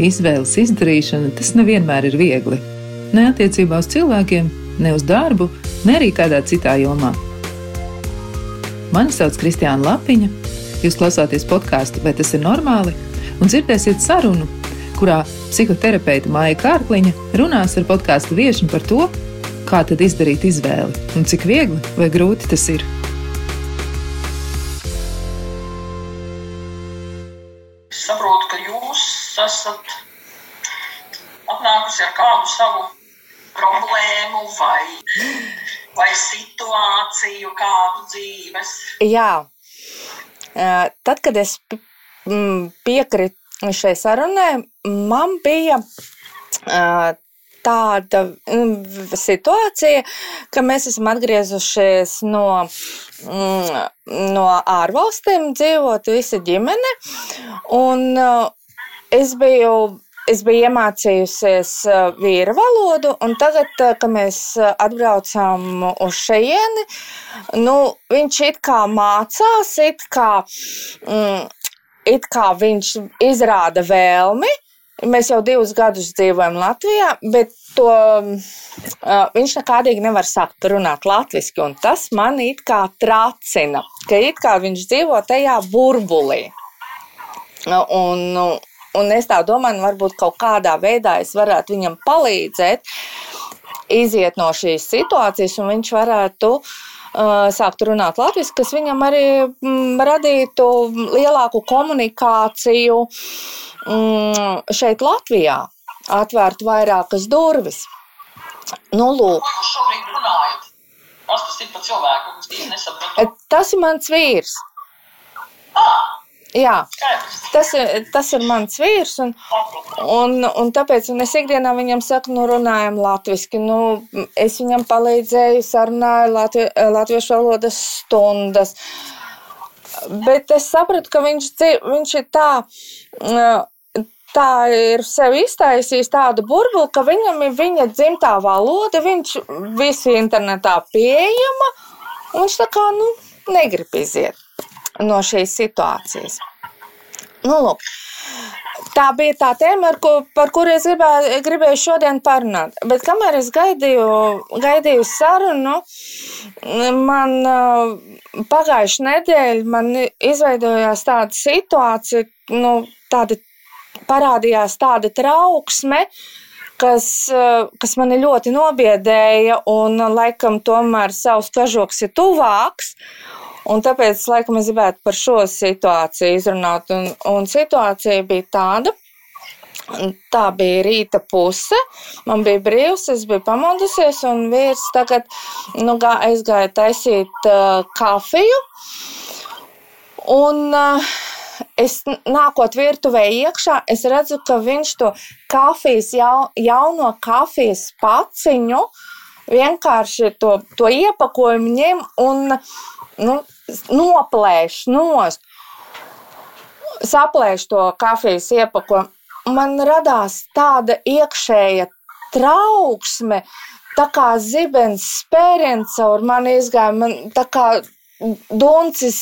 Izvēles izdarīšana tas nevienmēr ir viegli. Ne attiecībā uz cilvēkiem, ne uz darbu, ne arī kādā citā jomā. Mani sauc Kristiāna Lapiņa. Jūs klausāties podkāstu, vai tas ir normāli? Un dzirdēsiet sarunu, kurā psihoterapeita Māja Kārkliņa runās ar podkāstu viesmu par to, kā tad izdarīt izvēli un cik viegli vai grūti tas ir. Situāciju, kādu dzīves. Jā, tad, kad es piekritu šai sarunai, man bija tāda situācija, ka mēs esam atgriezušies no, no ārvalstīm, dzīvot visa ģimene. Un es biju es biju iemācījusies vīra valodu, un tagad, kad mēs atbraucām uz šejieni, nu, viņš it kā mācās, it kā, mm, it kā viņš izrāda vēlmi. Mēs jau divus gadus dzīvojam Latvijā, bet to, uh, viņš nekādīgi nevar sākt runāt latviešu. Tas man it kā tracina, ka it kā viņš dzīvo tajā burbulī. Un, Un es tā domāju, nu, varbūt kaut kādā veidā es varētu viņam palīdzēt iziet no šīs situācijas, un viņš varētu uh, sākt runāt latviešu, kas viņam arī mm, radītu lielāku komunikāciju mm, šeit Latvijā, atvērtu vairākas durvis. Nu, lūk. Tas ir mans vīrs. Ah! Jā, tas ir, tas ir mans vīrs. Un, un, un tāpēc un es ikdienā viņam saku, nu, runājam latviešu. Nu, es viņam palīdzēju, sarunāju latvi, latviešu valodas stundas. Bet es sapratu, ka viņš, viņš ir tā. Tā ir sev iztaisījis tādu burbuli, ka viņam ir viņa dzimtā valoda, viņš visu internetā pieejama, un viņš tā kā nu, negrib iziet no šīs situācijas. Nu, lūk. Tā bija tā tēma, ko, par kuru es gribēju, gribēju šodien parunāt. Bet kamēr es gaidīju, gaidīju sarunu, man pagājušā nedēļa man izveidojās tāda situācija, nu, tāda parādījās tāda trauksme, kas, kas mani ļoti nobiedēja, un laikam tomēr savs kažoks ir tuvāks. Un tāpēc, laikam, es gribētu par šo situāciju izrunāt. Un, un situācija bija tāda, Tā bija rīta puse. Man bija brīvs, es biju pamodusies, un vīrs tagad nu, gā, aizgāja taisīt uh, kafiju. Un, uh, es nākot virtuvē iekšā, es redzu, ka viņš to kafijas, jau, jauno kafijas paciņu vienkārši to, to iepakojumu ņem un nu, noplēš nost, saplēš to kafijas iepakojumu. Man radās tāda iekšēja trauksme, tā kā zibens spēriens caur mani izgāja. Man tā kā duncis,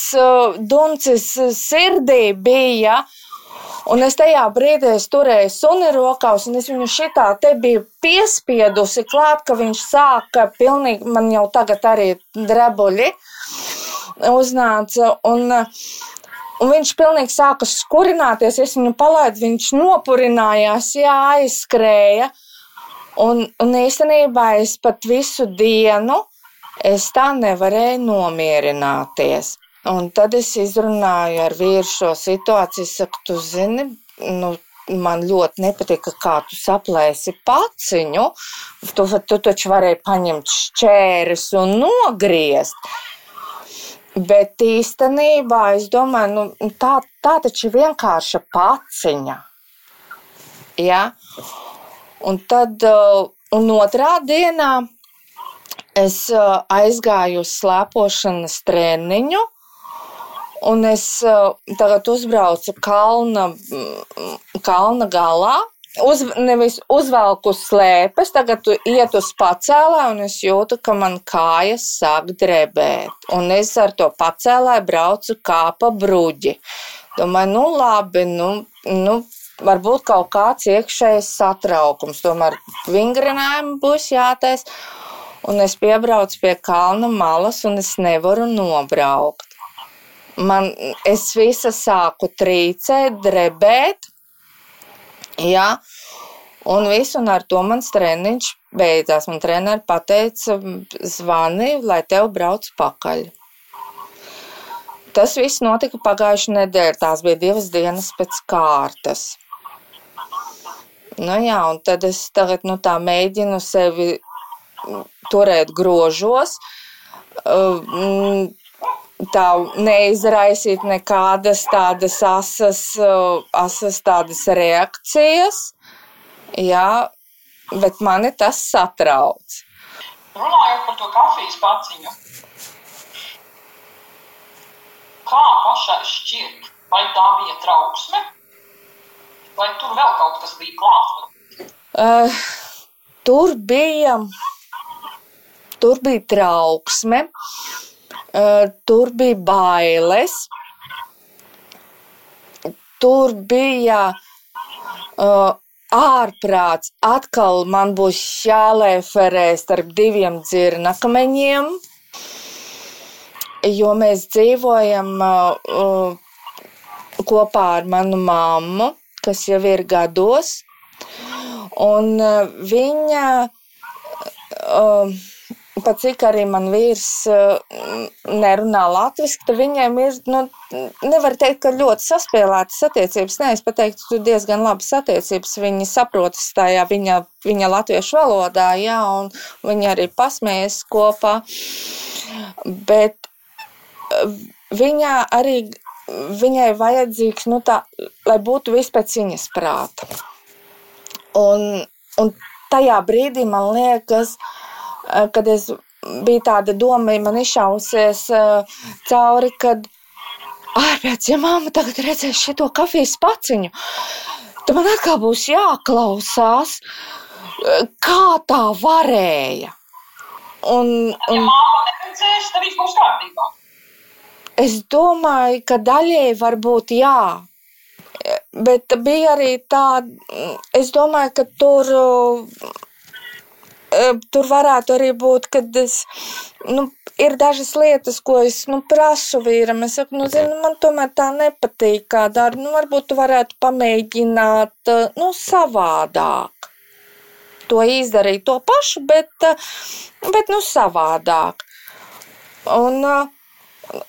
duncis sirdī bija. Un es tajā brīdī es turēju suni rokās, un es viņu šitā te biju piespiedusi klāt, ka viņš sāka pilnīgi, man jau tagad arī drebuļi uznāca. Un, Un viņš pilnīgi sāka skurināties. Es viņu palaidu, viņš nopurinājās, jā, aizskrēja. Un, un īstenībā es pat visu dienu es tā nevarēju nomierināties. Un tad es izrunāju ar vīru šo situāciju. Saku, tu zini, nu, man ļoti nepatika, kā tu saplēsi paciņu. Tu, tu taču varēji paņemt šķēres un nogriezt. Bet īstenībā es domāju, nu, tā, tā taču ir vienkārša paciņa. Ja? Un tad, uh, un otrā dienā es uh, aizgāju uz slēpošanas treniņu, un es uh, tagad uzbraucu kalna, mm, kalna galā uz, nevis uzvelku slēpes, tagad tu iet uz pacēlē, un es jūtu, ka man kājas sāk drebēt. Un es ar to pacēlē braucu kā pa bruģi. Domāju, nu labi, nu, nu varbūt kaut kāds iekšējs satraukums. Tomēr vingrinājumi būs jātais. Un es piebraucu pie kalna malas, un es nevaru nobraukt. Man, es visa sāku trīcēt, drebēt. Jā, un visu, un ar to mans treniņš beidzās. Man treneris pateica, zvani, lai tev brauc pakaļ. Tas viss notika pagājušajā nedēļā. Tās bija divas dienas pēc kārtas. Nu, jā, un tad es tagad nu, tā mēģinu sevi turēt grožos, uh, tā neizraisīt nekādas tādas asas, uh, asas tādas reakcijas. Jā, bet mani tas satrauc. Runājot par to kafijas paciņu, kā pašai šķiet, vai tā bija trauksme, vai tur vēl kaut kas bija klāts? Uh, tur bija, tur bija trauksme, uh, tur bija bailes, tur bija uh, ārprāts. Atkal man būs jālēferē starp diviem dzirnakmeņiem jo mēs dzīvojam uh, kopā ar manu mammu, kas jau ir gados, un viņa, uh, pat cik arī man vīrs uh, nerunā latviski, tad viņiem ir, nu, nevar teikt, ka ļoti saspēlētas attiecības. Nē, es pateiktu, tu diezgan labas attiecības. Viņi saprotas tajā viņa, viņa latviešu valodā, jā, un viņi arī pasmējas kopā. Bet viņā arī viņai vajadzīgs, nu tā, lai būtu viss pēc viņas prāta. Un, un tajā brīdī man liekas, eh, kad es bija tāda doma, man izšausies uh, cauri, kad ārpēc, ja mamma tagad redzēs šito kafijas paciņu, tad man atkal būs jāklausās, eh, kā tā varēja. Un, un... Ja mamma neredzēs, tad viss būs kārtībā. Es domāju, ka daļēji varbūt jā. Bet bija arī tā, es domāju, ka tur, tur varētu arī būt, kad es, nu, ir dažas lietas, ko es nu, prasu vīram. Es saku, nu, zinu, man tomēr tā nepatīk, kā dara. Nu, varbūt tu varētu pamēģināt nu, savādāk. To izdarīt to pašu, bet, bet nu, savādāk. Un, uh,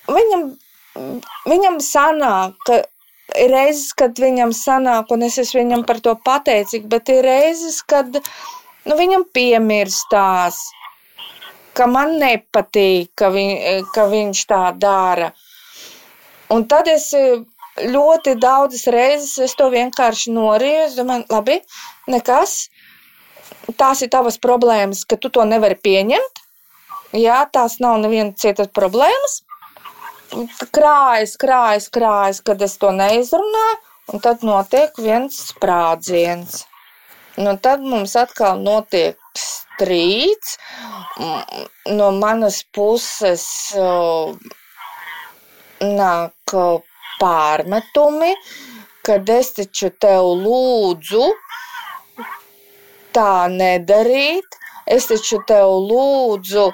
viņam, viņam sanāk, ir reizes, kad viņam sanāk, un es esmu viņam par to pateicīga, bet ir reizes, kad nu, viņam piemirstās, ka man nepatīk, ka, viņ, ka viņš tā dara. Un tad es ļoti daudzas reizes es to vienkārši noriju. Es domāju, labi, nekas. Tās ir tavas problēmas, ka tu to nevari pieņemt. Jā, tās nav neviena citas problēmas krājas, krājas, krājas, kad es to neizrunāju, un tad notiek viens sprādziens. Nu, tad mums atkal notiek strīds. No manas puses nāk pārmetumi, kad es taču tev lūdzu tā nedarīt. Es taču tev lūdzu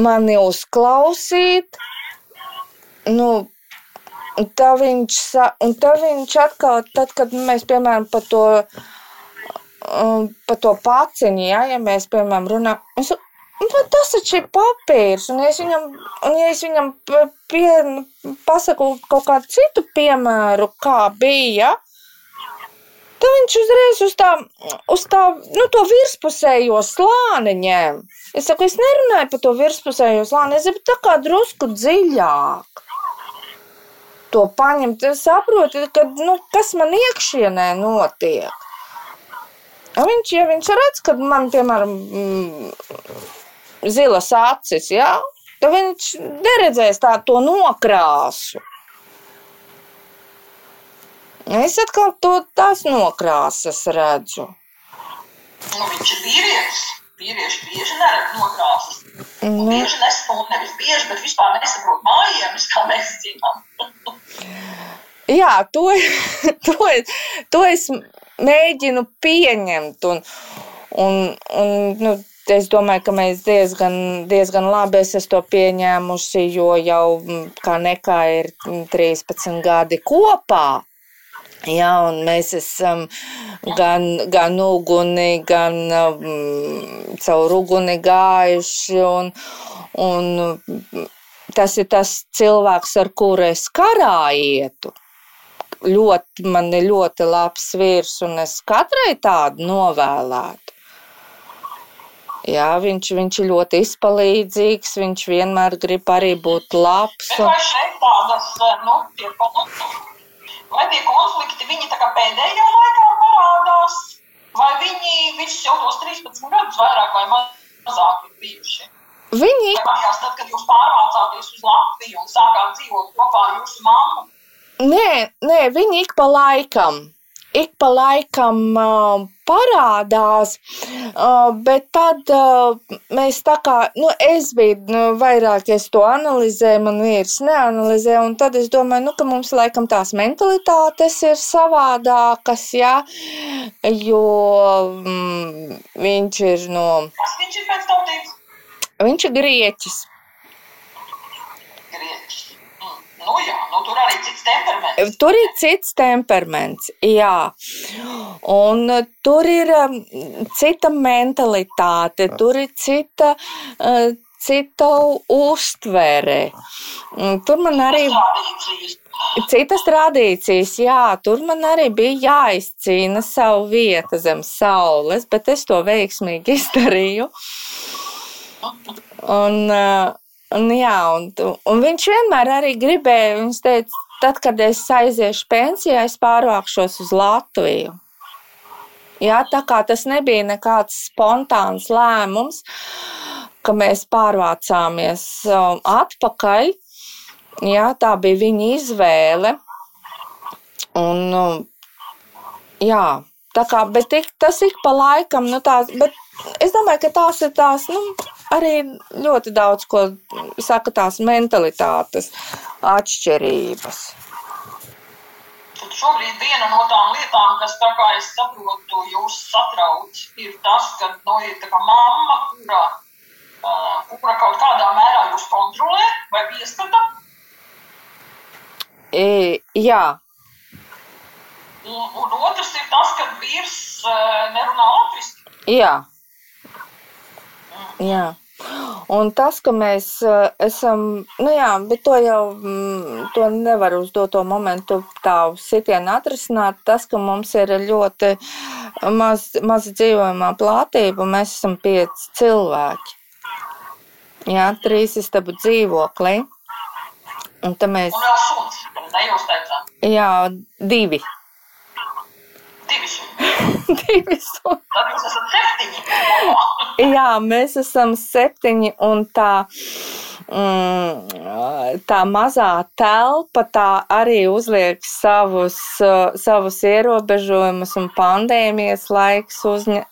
mani uzklausīt. Nu, tā viņš, un tā viņš atkal, tad, kad mēs, piemēram, par to, um, par to paciņu, ja, ja mēs, piemēram, runājam, nu, tas taču ir papīrs, un ja es viņam, un ja es viņam pie, pasaku kaut kādu citu piemēru, kā bija, tad viņš uzreiz uz tā, uz tā, nu, to virspusējo slāni ņēma. Es saku, es nerunāju par to virspusējo slāni, es gribu tā kā drusku dziļāk. To paņemt, es saprotu, ka, nu, kas man iekšienē notiek. Ja viņš, ja viņš redz, ka man, piemēram, mm, zilas acis, jā, tad viņš neredzēs tā to nokrāsu. Es atkal to tās nokrāsas redzu. Nu, viņš ir vīrietis vīrieši bieži neredz nokrāsas. Nu. Bieži nesaprot, nevis bieži, bet vispār nesaprot mājienas, kā mēs zinām. Jā, to, to, to es mēģinu pieņemt. Un, un, un, nu, Es domāju, ka mēs diezgan, diezgan labi esam to pieņēmuši, jo jau kā nekā ir 13 gadi kopā. Jā, un mēs esam gan, gan uguni, gan um, caur uguni gājuši. Un, un tas ir tas cilvēks, ar kuru es karā ietu. Ļoti, man ir ļoti labs vīrs, un es katrai tādu novēlētu. Jā, viņš, viņš ir ļoti izpalīdzīgs, viņš vienmēr grib arī būt labs. Un... Vai šeit tādas, nu, tie vai tie konflikti, viņi tā kā pēdējā laikā parādās, vai viņi visus jau tos 13 gadus vairāk vai mazāk ir bijuši? Viņi. Vai tad, kad jūs pārvācāties uz Latviju un sākāt dzīvot kopā ar jūsu mammu? Nē, nē, viņi ik pa laikam ik pa laikam uh, parādās, uh, bet tad uh, mēs tā kā, nu, es biju nu, vairāk, es to analizēju, man vīrs neanalizē, un tad es domāju, nu, ka mums laikam tās mentalitātes ir savādākas, jā, jo mm, viņš ir no. Kas viņš ir pēc tautības? Viņš ir grieķis. Grieķis. Nu, jā, nu, tur arī cits temperaments. Tur ir cits temperaments, jā. Un uh, tur ir um, cita mentalitāte, tur ir cita. Uh, cita uztvere. Tur man arī citas tradīcijas, jā, tur man arī bija jāizcīna savu vietu zem saules, bet es to veiksmīgi izdarīju. Uh, Un, jā, un, un viņš vienmēr arī gribēja, viņš teica, tad, kad es aiziešu pensijā, es pārvākšos uz Latviju. Jā, tā kā tas nebija nekāds spontāns lēmums, ka mēs pārvācāmies um, atpakaļ. Jā, tā bija viņa izvēle. Un, um, jā, tā kā, bet ik, tas ik pa laikam, nu tās, bet es domāju, ka tās ir tās, nu, arī ļoti daudz ko saka tās mentalitātes atšķirības. Tad šobrīd viena no tām lietām, kas, kā es saprotu, jūs satrauc, ir tas, ka nu, ir tā kā mamma, kura, uh, kura kaut kādā mērā jūs kontrolē vai pieskata. E, jā. Un, un otrs ir tas, ka vīrs uh, nerunā latviski. Jā. Jā. Un tas, ka mēs uh, esam, nu jā, bet to jau mm, to nevar uz doto momentu tā sitienu atrisināt. Tas, ka mums ir ļoti maz, maz dzīvojamā plātība, mēs esam pieci cilvēki. Jā, trīs istabu dzīvoklī. Un tad mēs. Un vēl suns, ne jūs teicāt? Jā, divi. Divi suņi. Divi suņi. Tad jūs esat septiņi. Jā, mēs esam septiņi un tā. Mm, tā mazā telpa tā arī uzliek savus, savus ierobežojumus, un pandēmijas laiks uzņa,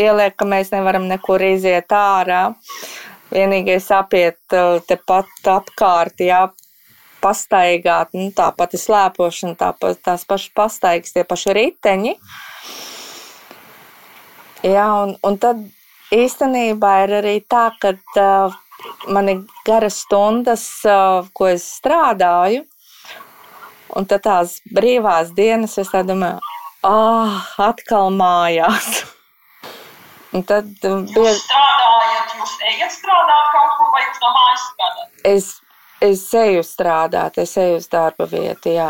ieliek, ka mēs nevaram nekur iziet ārā. Vienīgais apiet tepat apkārt, jā, pastaigāt, nu, tā pati slēpošana, tā, tās pašas pastaigas, tie paši riteņi. Jā, un, un tad īstenībā ir arī tā, ka uh, man ir garas stundas, uh, ko es strādāju, un tad tās brīvās dienas es tā domāju, ah, atkal mājās. Un tad bija. Jūs strādājat, jūs ejat strādāt kaut kur, vai jūs no mājas strādājat? Es Es eju strādāt, es eju uz darba vietu, jā.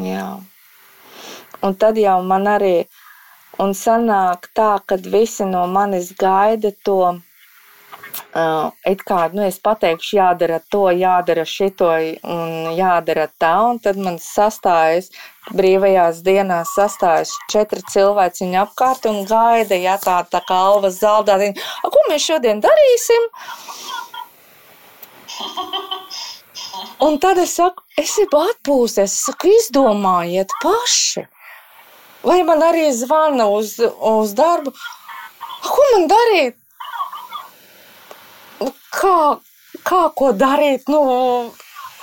Jā. Un tad jau man arī, un sanāk tā, ka visi no manis gaida to, uh, it kā, nu, es pateikšu, jādara to, jādara šito un jādara tā, un tad man sastājas brīvajās dienās sastājas četri cilvēki viņa apkārt un gaida, ja tā, tā kā alvas zaldātiņa, ko mēs šodien darīsim? Un tad es saku, es gribu atpūsties. Es saku, izdomājiet paši. Vai man arī zvana uz, uz darbu? Ko man darīt? Kā, kā ko darīt? Nu,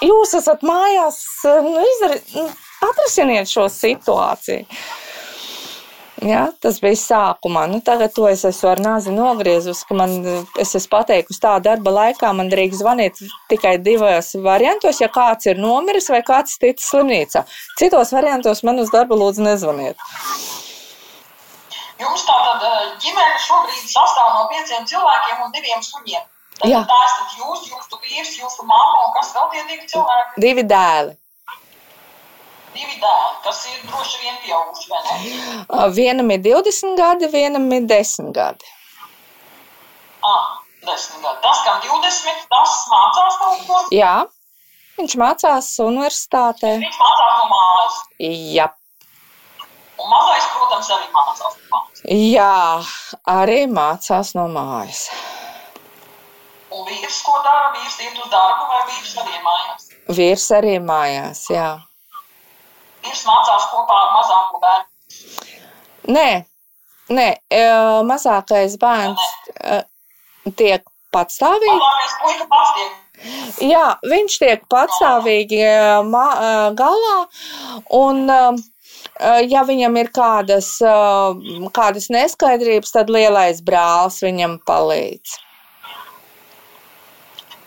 jūs esat mājās, nu, izdari, nu, atrisiniet šo situāciju. Ja, tas bija sākumā. Nu, tagad to es esmu ar nāzi nogriezus, ka man, es esmu pateikusi tā darba laikā, man drīkst zvanīt tikai divos variantos, ja kāds ir nomiris vai kāds ticis slimnīcā. Citos variantos man uz darbu lūdzu nezvaniet. Jums tātad eh, ģimene šobrīd sastāv no pieciem cilvēkiem un diviem suņiem. Tad Jā. Tā esat jūs, jūsu vīrs, jūsu mamma un kas vēl tie divi cilvēki? Divi dēli. Divi dēli, kas ir droši vien pieauguši, vai ne? Vienam ir 20 gadi, vienam ir 10 gadi. Ah, 10 gadi. Tas, kam 20, tas mācās kaut ko? Jā, viņš mācās universitātē. Viņš mācās no mājas? Jā. Un mazais, protams, arī mācās no mājas? Jā, arī mācās no mājas. Un vīrs, ko dara? Vīrs iet uz darbu vai vīrs arī mājās? Vīrs arī mājās, jā vīrs mācās kopā ar mazāko bērnu? Nē, nē mazākais bērns nē. tiek patstāvīgi. Jā, viņš tiek patstāvīgi galā, un ja viņam ir kādas, kādas neskaidrības, tad lielais brālis viņam palīdz.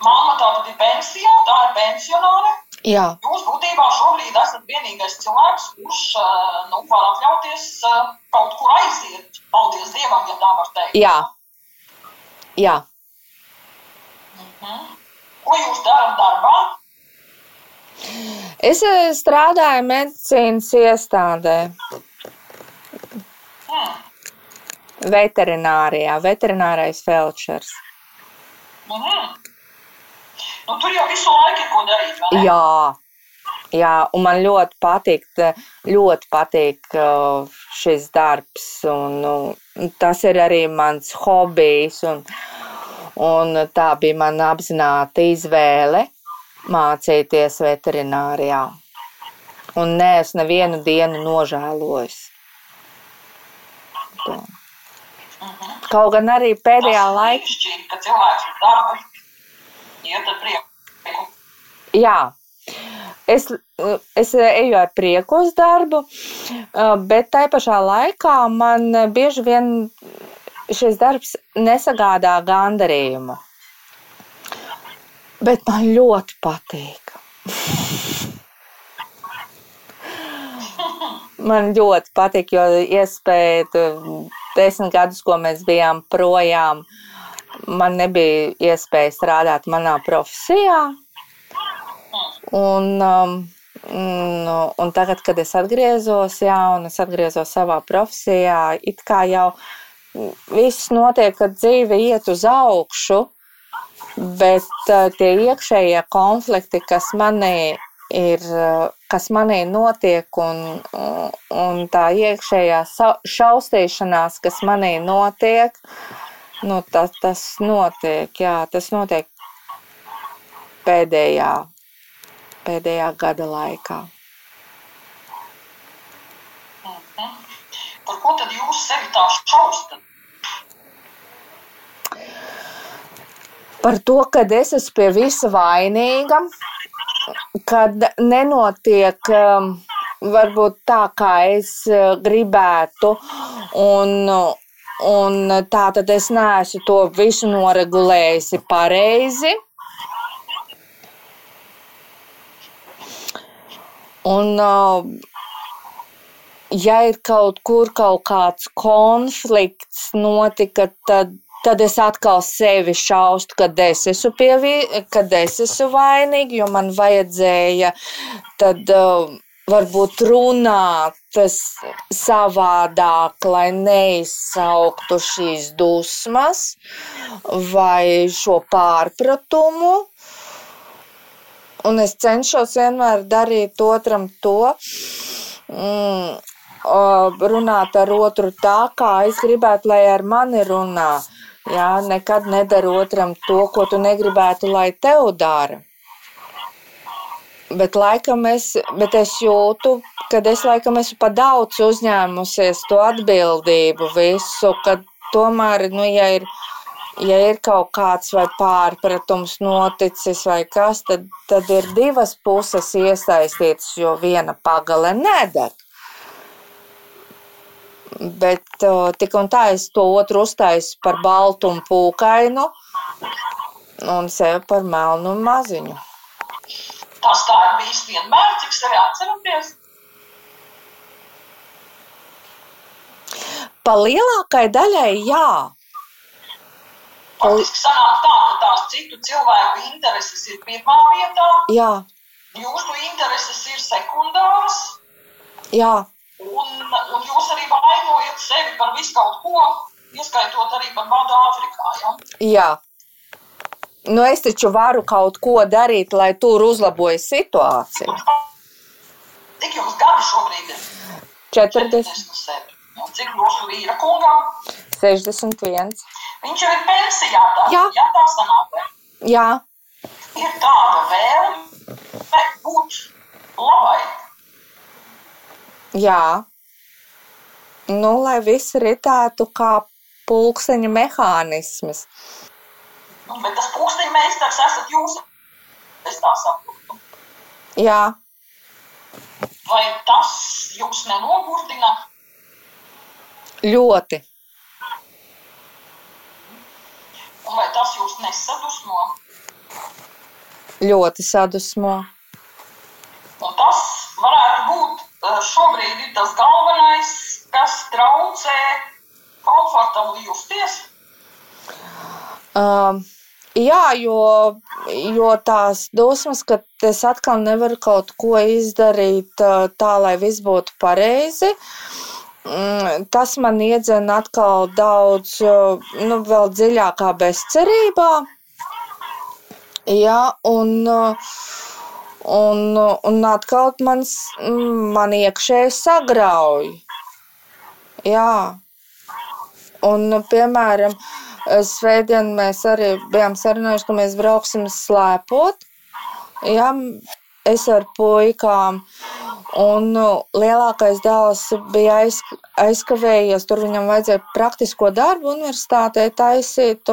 Māma tā tad ir pensijā, tā ir pensionāre. Jā. Jūs būtībā šobrīd esat vienīgais cilvēks, kurš eh, nu, var atļauties eh, kaut kur aiziet. Paldies Dievam, ja tā var teikt. Jā. Jā. Mhm. Ko jūs darat darbā? Es eh, strādāju medicīnas iestādē. Hmm. Veterinārijā, veterinārais felčers. Mhm. Nu, tur jau visu laiku ir ko darīt. Jā, jā, un man ļoti patīk, ļoti patīk uh, šis darbs. Un, un tas ir arī mans hobijs. Un, un tā bija mana apzināta izvēle mācīties veterinārijā. Un nē, es nevienu dienu nožēlojos. To. Mhm. Kaut gan arī pēdējā laikā. Tas ir ka cilvēks ir darbs iet ar prieku. Jā. Es, es eju ar prieku uz darbu, bet tai pašā laikā man bieži vien šis darbs nesagādā gandarījumu. Bet man ļoti patīk. man ļoti patīk, jo iespēja desmit gadus, ko mēs bijām projām, uh, man nebija iespēja strādāt manā profesijā. Un, um, nu, un tagad, kad es atgriezos, jā, un es atgriezos savā profesijā, it kā jau viss notiek, kad dzīve iet uz augšu, bet uh, tie iekšējie konflikti, kas manī ir, uh, kas manī notiek, un, un tā iekšējā šaustīšanās, kas manī notiek, uh, nu, tas, tas notiek, jā, tas notiek pēdējā, pēdējā gada laikā. Mhm. Par ko tad jūs sevi tā šaustat? Par to, ka es esmu pie visa vainīga, kad nenotiek um, varbūt tā, kā es uh, gribētu, un, Un tā tad es neesmu to visu noregulējusi pareizi. Un, ja ir kaut kur kaut kāds konflikts notika, tad, tad es atkal sevi šaustu, kad es esmu, pievī, kad es esmu vainīga, jo man vajadzēja tad. Uh, varbūt runāt savādāk, lai neizsauktu šīs dusmas vai šo pārpratumu. Un es cenšos vienmēr darīt otram to, mm, runāt ar otru tā, kā es gribētu, lai ar mani runā. Jā, nekad nedaru otram to, ko tu negribētu, lai tev dara. Bet, laikam es, bet es jūtu, ka es laikam esmu pa daudz uzņēmusies to atbildību visu, ka tomēr, nu, ja ir ja ir kaut kāds vai pārpratums noticis vai kas, tad, tad ir divas puses iesaistītas, jo viena pagale nedeg. Bet uh, tik un tā es to otru uztaisu par baltu un pūkainu un sevi par melnu un maziņu. Tas tā ir bijis vienmēr, cik sevi atceraties. Pa lielākai daļai jā. Faktiski sanāk tā, ka tās citu cilvēku intereses ir pirmā vietā. Jā. Jūsu intereses ir sekundāras. Jā. Un, un jūs arī vainojat sevi par visu kaut ko, ieskaitot arī par badu Āfrikā. Ja? Jā. Nu, es taču varu kaut ko darīt, lai tur uzlabojas situācija. Cik jums gadi šobrīd ir? 40. 47. Un cik jūsu vīra kungam? 61. Viņš jau ir pensijā. Tā, jā, jā tā sanāk. Jā. Ir tāda vēlme būt labai. Jā. Nu, lai viss ritētu kā pulksteņa mehānisms. Nu, bet tas pulksteņa meistars esat jūs. Es tā saprotu. Jā. Vai tas jūs nenogurdina? Ļoti. Un vai tas jūs nesadusmo? Ļoti sadusmo. Un tas varētu būt šobrīd ir tas galvenais, kas traucē komfortabli justies. Um, jā, jo, jo tās dusmas, ka es atkal nevaru kaut ko izdarīt tā, lai viss būtu pareizi. Uh, tas man iedzena atkal daudz, nu, vēl dziļākā bezcerībā. Jā, un, un, un atkal mans, man iekšēji sagrauj. Jā. Un, piemēram, svētdien mēs arī bijām sarunājuši, ka mēs brauksim slēpot. Jā, es ar puikām. Un nu, lielākais dēls bija aiz, aizkavējies, tur viņam vajadzēja praktisko darbu universitātē taisīt.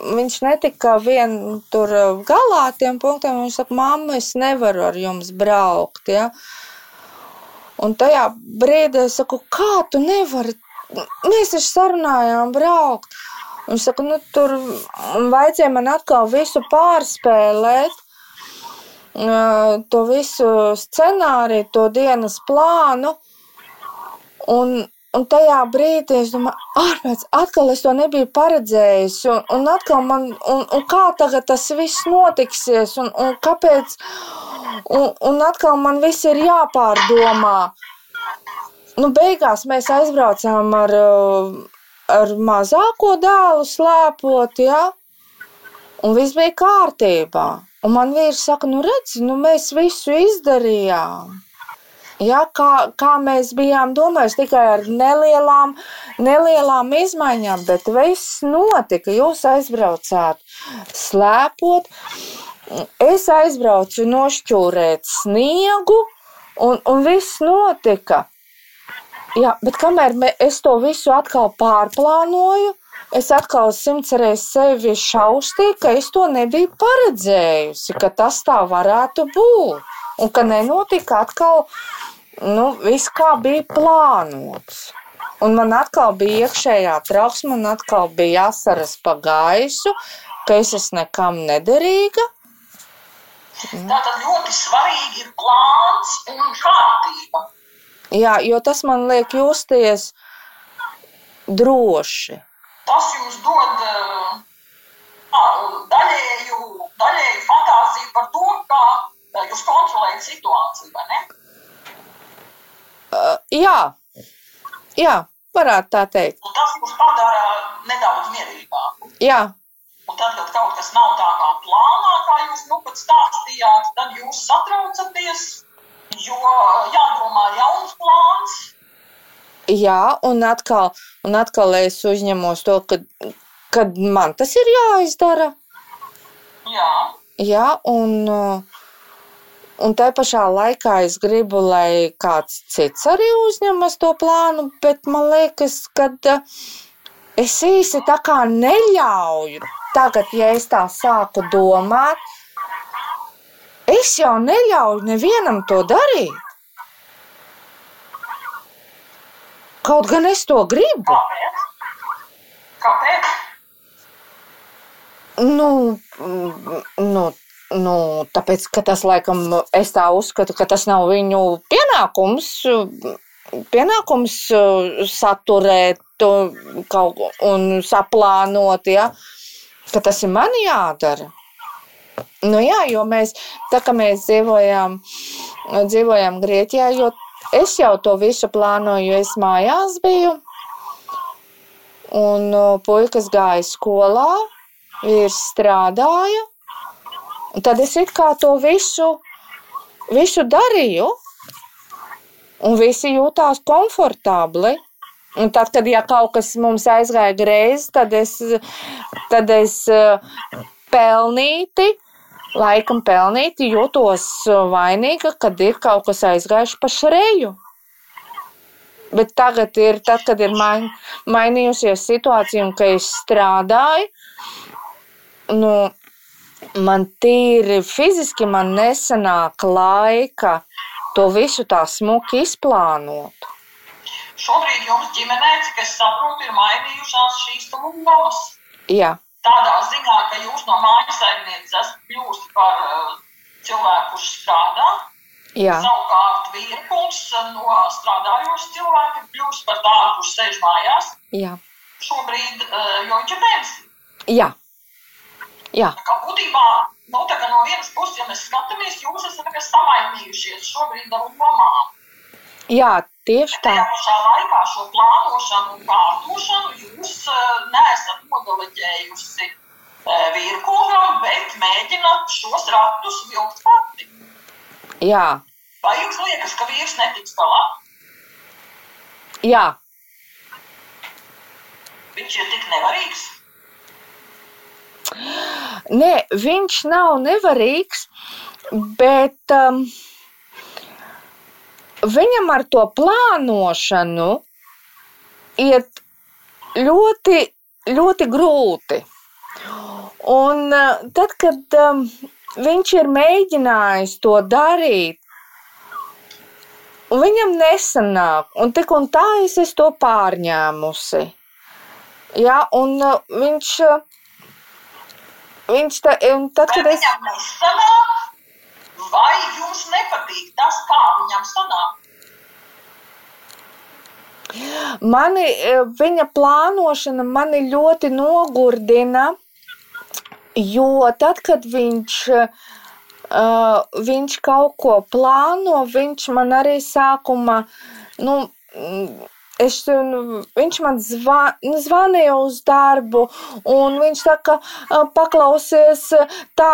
Viņš netika vien tur galā ar tiem punktiem. Viņš saka, mamma, es nevaru ar jums braukt. Ja? Un tajā brīdī es saku, kā tu nevari? Mēs taču sarunājām braukt. Viņš saka, nu tur vajadzēja man atkal visu pārspēlēt to visu scenāriju, to dienas plānu. Un, un tajā brīdī es domāju, ārpēc, atkal es to nebiju paredzējis. Un, un atkal man, un, un kā tagad tas viss notiksies, un, un kāpēc, un, un atkal man viss ir jāpārdomā. Nu, beigās mēs aizbraucām ar, ar mazāko dēlu slēpot, ja? Un viss bija kārtībā. Un man vīrs saka, nu redz, nu mēs visu izdarījām. Ja, kā, kā mēs bijām domājuši, tikai ar nelielām, nelielām izmaiņām, bet viss notika. Jūs aizbraucāt slēpot, es aizbraucu nošķūrēt sniegu, un, un viss notika. Jā, bet kamēr es to visu atkal pārplānoju, es atkal simts reizes sevi šaustīju, ka es to nebiju paredzējusi, ka tas tā varētu būt. Un ka nenotika atkal nu, viss, kā bija plānots. Un man atkal bija iekšējā trauksme, man atkal bija jāsaras pa gaisu, ka es esmu nekam nederīga. Tātad ļoti svarīgi ir plāns un kārtība. Jā, jo tas man liek justies droši tas jums dod uh, daļēju, daļēju fantāziju par to, kā jūs kontrolējat situāciju, vai ne? Uh, jā, jā, varētu tā teikt. Un tas jūs padara nedaudz mierīgāku. Jā. Un tad, kad kaut kas nav tā kā plānā, kā jūs nu pat stāstījāt, tad jūs satraucaties, jo jādomā jauns plāns, Jā, un atkal, un atkal es uzņemos to, ka, kad man tas ir jāizdara. Jā. Jā, un, un tā pašā laikā es gribu, lai kāds cits arī uzņemas to plānu, bet man liekas, ka es īsti tā kā neļauju. Tagad, ja es tā sāku domāt, es jau neļauju nevienam to darīt. Kaut gan es to gribu. Kāpēc? Kāpēc? Nu, nu, nu, tāpēc, ka tas laikam, es tā uzskatu, ka tas nav viņu pienākums pienākums uh, saturēt kaut ko un saplānot, ja, ka tas ir man jādara. Nu, jā, jo mēs, tā kā mēs dzīvojām, dzīvojām Grieķijā, jo es jau to visu plānoju, jo es mājās biju. Un puikas gāja skolā, vīrs strādāja. Un tad es it kā to visu, visu darīju un visi jūtās komfortabli. Un tad, kad ja kaut kas mums aizgāja greizi, tad es, tad es pelnīti, laikam pelnīti jūtos vainīga, kad ir kaut kas aizgājis pa šreju. Bet tagad, ir, tad, kad ir main, mainījusies situācija un ka es strādāju, nu, man tīri fiziski man nesanāk laika to visu tā smuki izplānot. Šobrīd jums ģimenē, cik es saprotu, ir mainījušās šīs lomas. Jā. Tādā ziņā, ka jūs no mājas saimnieces esat kļuvusi par uh, cilvēku, kurš strādā. Jā. Savukārt vīrkungs no strādājošas cilvēka kļūst par tādu, kurš sēž mājās. Jā. Šobrīd, jo viņš ir pensija. Jā. Jā. Tā kā būtībā nu, no vienas puses, ja mēs skatāmies, jūs esat samainījušies šobrīd ar lomām. Jā, tieši tā. Tajā pašā laikā šo plānošanu un pārdošanu jūs neesat nodeleģējusi vīrkungam, bet mēģināt šos ratus vilkt pati. Jā. Vai jums liekas, ka vīrs netiks galā? Jā. Viņš ir tik nevarīgs. Nē, viņš nav nevarīgs, bet um, viņam ar to plānošanu iet ļoti, ļoti grūti. Un uh, tad, kad um, viņš ir mēģinājis to darīt, un viņam nesanāk, un tik un tā es esmu to pārņēmusi. Ja, un uh, viņš Viņš tā, tad, kad es. Nesanāk, vai jums nepatīk tas, kā viņam sanāk? Mani, e, viņa plānošana mani ļoti nogurdina, jo tad, kad viņš, uh, viņš kaut ko plāno, viņš man arī sākumā, nu, es, nu, viņš man zva, nu, zvanīja uz darbu, un viņš kā paklausies, tā,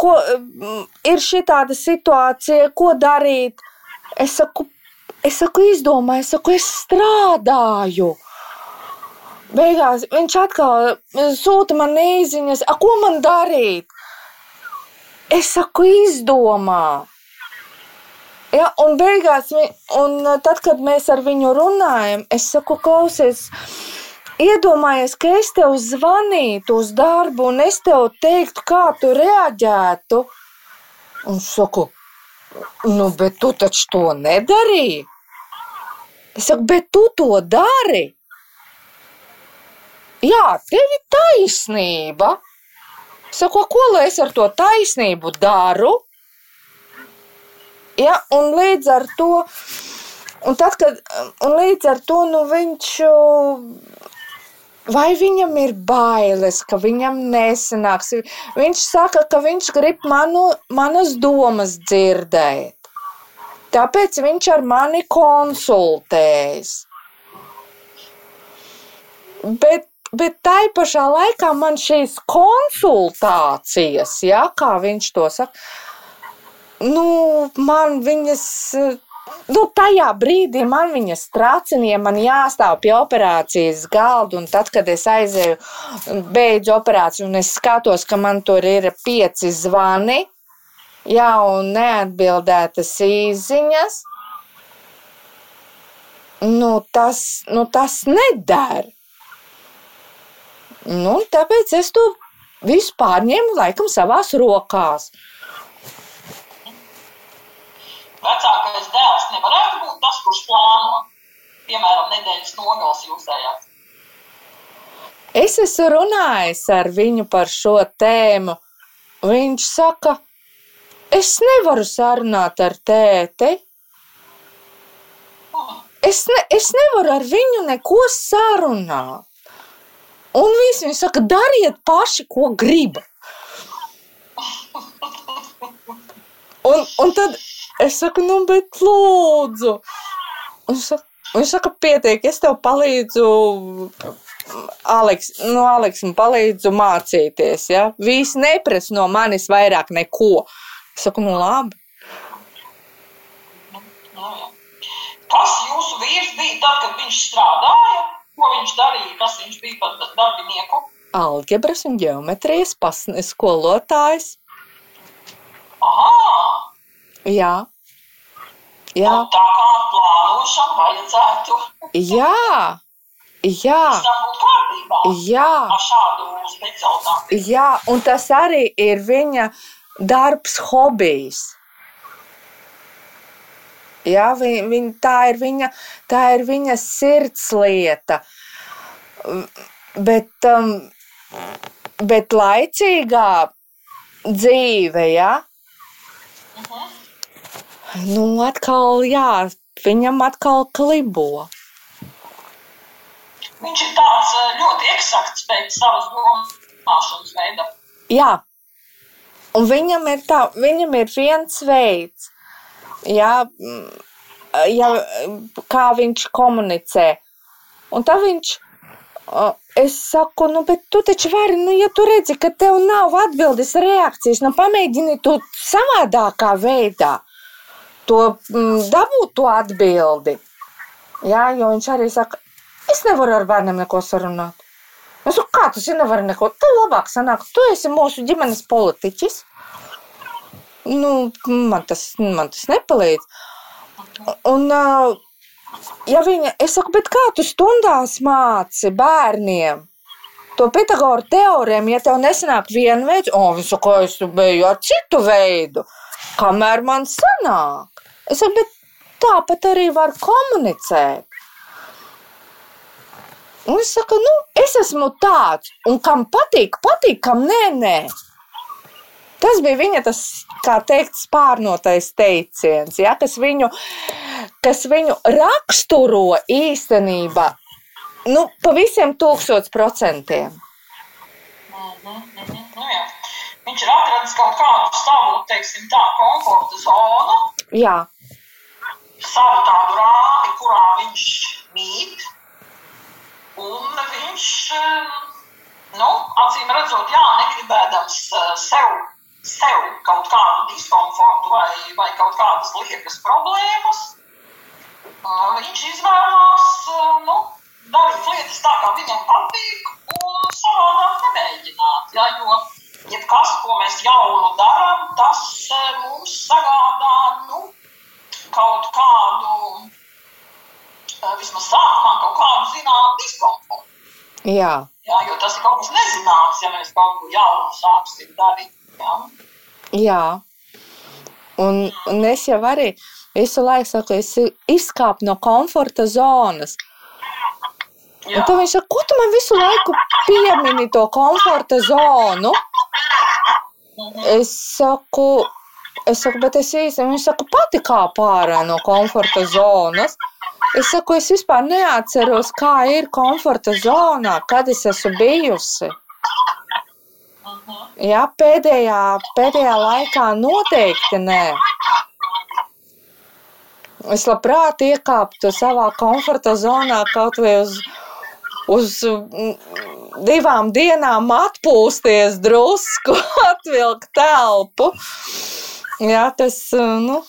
ko ir šī tāda situācija, ko darīt. Es saku, es saku, izdomāju, es saku, es strādāju. Beigās viņš atkal sūta man īsiņas, ko man darīt. Es saku, izdomā. Ja, un beigās, un uh, tad, kad mēs ar viņu runājam, es saku, klausies, iedomājies, ka es tev zvanītu uz darbu, un es tev teiktu, kā tu reaģētu. Un es saku, nu, bet tu taču to nedarīji. Es saku, bet tu to dari. Jā, tev ir taisnība. Saku, ko lai es ar to taisnību daru? Ja, un līdz ar to, un tad, kad, un līdz ar to nu, viņš. Vai viņam ir bailes, ka viņam nesanāks? Viņš saka, ka viņš grib manu, manas domas dzirdēt. Tāpēc viņš ar mani konsultējas. Bet, bet tai pašā laikā man šīs konsultācijas, ja, kā viņš to saka, nu, man viņas. Nu, tajā brīdī man viņas trācinīja, man jāstāv pie operācijas galda. Un tad, kad es aizēju, beidzu operāciju, un es skatos, ka man tur ir pieci zvani, jā, un neatbildētas īsiņas, nu, tas, nu, tas nedara. Nu, tāpēc es to visu pārņēmu laikam savās rokās. Vecākais dēls nevarētu būt tas, kurš plāno, piemēram, nedēļas nogals jūsējās. Es esmu runājis ar viņu par šo tēmu. Viņš saka, es nevaru sarunāt ar tēti. Es, ne, es nevaru ar viņu neko sarunāt. Un viss viņa saka, dariet paši, ko gribat. Un, un tad es saku, nu, bet lūdzu. Un saka, viņš saka, pietiek, es tev palīdzu. Aleks, nu, Aleks, man palīdzu mācīties. Ja? Visi neprasa no manis vairāk neko. Es saku, nu, labi. Kas jūsu vīrs bija tad, kad viņš strādāja? Ko viņš darīja, kas viņš bija par darbinieku? Algebras un ģeometrijas skolotājs. Aha! Jā. Jā. Un tā kā plānošana vajadzētu. Jā. Jā. Jā. Jā, un tas arī ir viņa darbs, hobijs. Ja, viņ, viņ, tā, ir viņa, tā ir viņa sirdslieta. Bet, um, bet laicīgā dzīve, ja? Uh -huh. Nu, atkal, jā, viņam atkal klibo. Viņš ir tāds ļoti eksakts pēc savas domāšanas veida. Jā, un viņam ir, tā, viņam ir viens veids, ja, ja, kā viņš komunicē. Un tā viņš, es saku, nu, bet tu taču vari, nu, ja tu redzi, ka tev nav atbildes reakcijas, nu, pamēģini to savādākā veidā to mm, dabūt to atbildi. Jā, jo viņš arī saka, es nevaru ar bērniem neko sarunāt. Es saku, kā tas ir, nevar neko, tev labāk sanāk, tu esi mūsu ģimenes politiķis nu, man, tas, man tas nepalīdz. Un, ja viņa, es saku, bet kā tu stundās māci bērniem? To Pitagoru teorēmu, ja tev nesanāk viena veida, o, viņš saka, es biju ar citu veidu, kamēr man sanāk. Es saku, bet tāpat arī var komunicēt. Un es saku, nu, es esmu tāds, un kam patīk, patīk, kam nē, nē. Tas bija viņa tas, kā teikt, spārnotais teiciens, ja, kas, viņu, kas viņu raksturo īstenībā nu, pa visiem tūkstoš procentiem. Mm -hmm, mm -hmm. Nu, jā. Viņš ir atradis kaut kādu savu, teiksim, tā komforta zonu. Jā. Savu tādu rāmi, kurā viņš mīt. Un viņš, nu, acīm redzot, jā, negribēdams sev sev kaut kādu diskomfortu vai, vai kaut kādas liekas problēmas, viņš izvēlās nu, darīt lietas tā, kā viņam patīk, un savādāk nemēģināt. Ja, jo jebkas, ko mēs jaunu darām, tas mums sagādā nu, kaut kādu, vismaz sākumā, kaut kādu zināmu diskomfortu. Jā. Jā, jo tas ir kaut kas nezināms, ja mēs kaut ko jaunu sāksim darīt. Jā. Jā. Un, un es jau arī visu laiku saku, es izkāpu no komforta zonas. Jā. Un tad viņš saka, ko tu man visu laiku piemini to komforta zonu? Es saku, es saku, bet es īsti, viņš saka, pati kā pārā no komforta zonas. Es saku, es vispār neatceros, kā ir komforta zonā, kad es esmu bijusi. Jā, pēdējā, pēdējā laikā noteikti nē. Es labprāt iekāptu savā komforta zonā kaut vai uz, uz divām dienām atpūsties drusku, atvilkt telpu. Jā, tas, nu,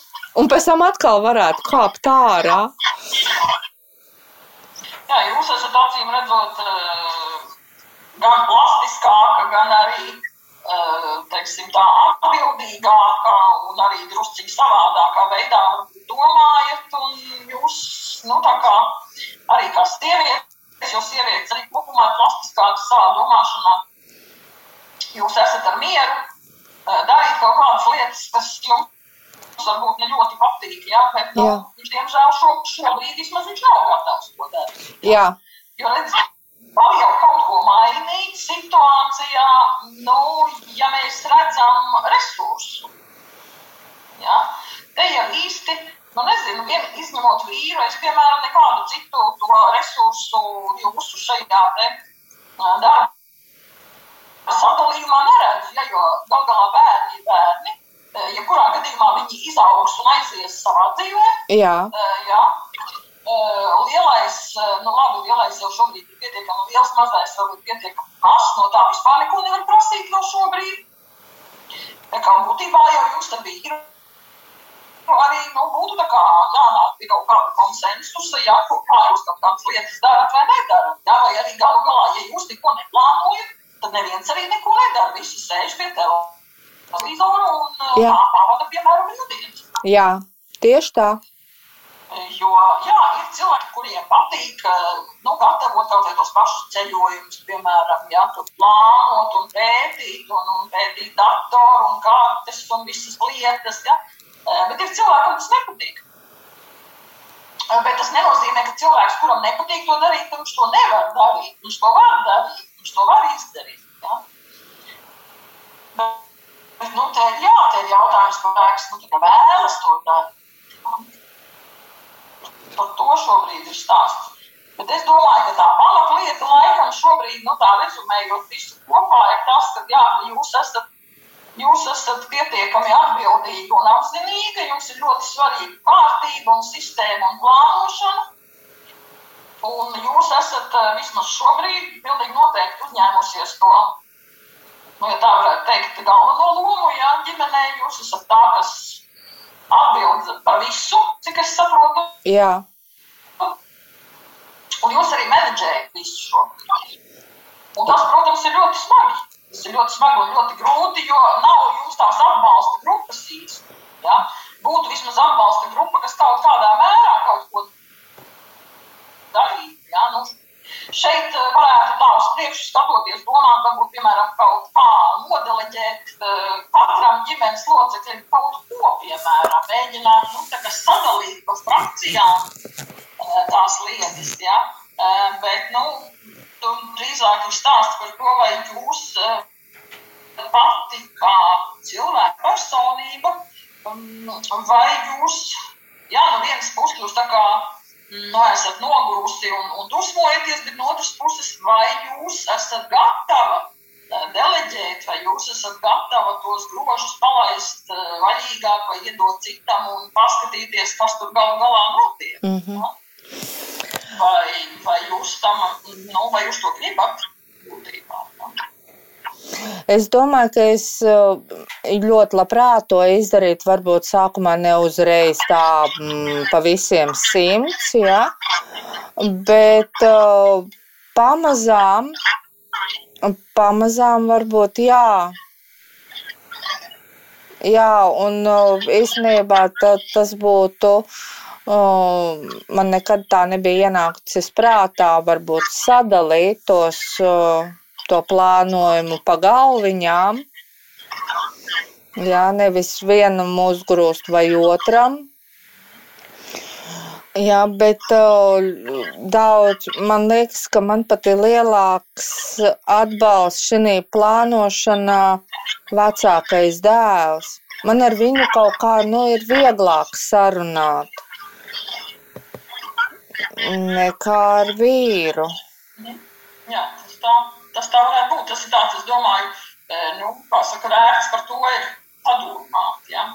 un pēc tam atkal varētu kāpt ārā. Jā, jūs esat acīm redzot gan plastiskāka, gan arī teiksim, tā atbildīgākā un arī drusciņā savādākā veidā domājat. Jūs, nu, kā arī kā sieviete, jo sievietes arī kopumā ir plastiskākas savā domāšanā. Jūs esat ar mieru, darīt kaut kādas lietas, kas jums varbūt ne ļoti patīk, jā, bet, nu, jā. viņš, diemžēl, šo, šobrīd vismaz viņš nav gatavs to darīt. Jā. Jo, redziet, var jau kaut ko mainīt situācijā, nu, ja mēs redzam resursu. Ja? Te jau īsti, nu nezinu, vien, izņemot vīru, es, piemēram, nekādu citu to resursu jūsu šajā te darba sadalījumā neredzu, ja, jo gal galā bērni ir bērni. Jebkurā gadījumā viņi izaugs un aizies savā dzīvē. Jā. Jā. Lielais, nu labi, lielais jau šobrīd ir pietiekami liels, mazais vēl ir pietiekami mazs, no tā vispār neko nevar prasīt vēl šobrīd. Tā kā būtībā jau jums te bija arī, nu, būtu tā kā jānāk pie kaut kāda konsensusa, jā, kā jūs kaut kādas lietas darat vai nedarat, jā, vai arī galu galā, ja jūs neko neplānojat, tad neviens arī neko nedara, visi sēž pie televizoru un jā. pavada, piemēram, brīvdienas. Jā, tieši tā. Jo, jā, ir cilvēki, kuriem patīk nu, gatavot kaut kādus pašus ceļojumus, piemēram, ja plānot un pētīt, un, un pētīt datoru un kartes un visas lietas. Ja? Bet ir cilvēki, kam tas nepatīk. Bet tas nenozīmē, ka cilvēks, kuram nepatīk to darīt, viņš to nevar darīt. Viņš to var darīt, viņš to var izdarīt. Ja? Bet, bet nu, te jā, te ir jautājums, cilvēks nu, vēlas to darīt par to šobrīd ir stāsts. Bet es domāju, ka tā pamatlieta laikam šobrīd, nu tā rezumējot visu kopā, ir tas, ka jā, jūs esat, jūs esat pietiekami atbildīgi un apzinīgi, jums ir ļoti svarīga kārtība un sistēma un plānošana. Un jūs esat vismaz šobrīd pilnīgi noteikti uzņēmusies to, nu, ja tā varētu teikt, galveno lomu, jā, ģimenē jūs esat tā, kas atbild par visu, cik es saprotu. Jā. Un jūs arī menedžējat visu šo. Un tas, protams, ir ļoti smagi. Tas ir ļoti smagi un ļoti grūti, jo nav jums tās atbalsta grupas īsti. Ja? Būtu vismaz atbalsta grupa, kas kaut kādā mērā kaut ko darītu. Ja? Nu, Šeit eh, varētu tā uz priekšu skatoties, domāt, varbūt, piemēram, kaut kā nodeleģēt uh, katram ģimenes loceklim kaut ko, piemēram, mēģināt, nu, sadalīt pa frakcijām uh, tās lietas, ja? Bet, nu, tur drīzāk ir stāsts par to, vai jūs pati kā cilvēka personība, um, vai jūs, jā, no vienas puses jūs tā kā nu, esat nogurusi un, un dusmojaties, bet no otras puses, vai jūs esat gatava eh, deleģēt, vai jūs esat gatava tos grožus palaist eh, vaļīgāk vai iedot citam un paskatīties, kas tur gal galā notiek. Mm -hmm. ja? vai, vai jūs tam, nu, vai jūs to gribat būtībā? Ja? Es domāju, ka es eh, ļoti labprāt to izdarītu. Varbūt sākumā ne uzreiz tā mm, pa visiem simts, ja? bet uh, pamazām, pamazām varbūt jā. Jā, un uh, īstenībā tas būtu. Uh, man nekad tā nebija ienākusies prātā, varbūt sadalīt tos uh, to plānojumu pa galviņām. Jā, nevis vienam uzgrūst vai otram. Jā, bet uh, daudz, man liekas, ka man pat ir lielāks atbalsts šī plānošanā vecākais dēls. Man ar viņu kaut kā nu, ir vieglāk sarunāt nekā ar vīru. Jā, tas tā tas tā varētu būt. Tas ir tāds, es domāju, e, nu, kā saka, vērts par to ir padomāt. Ja?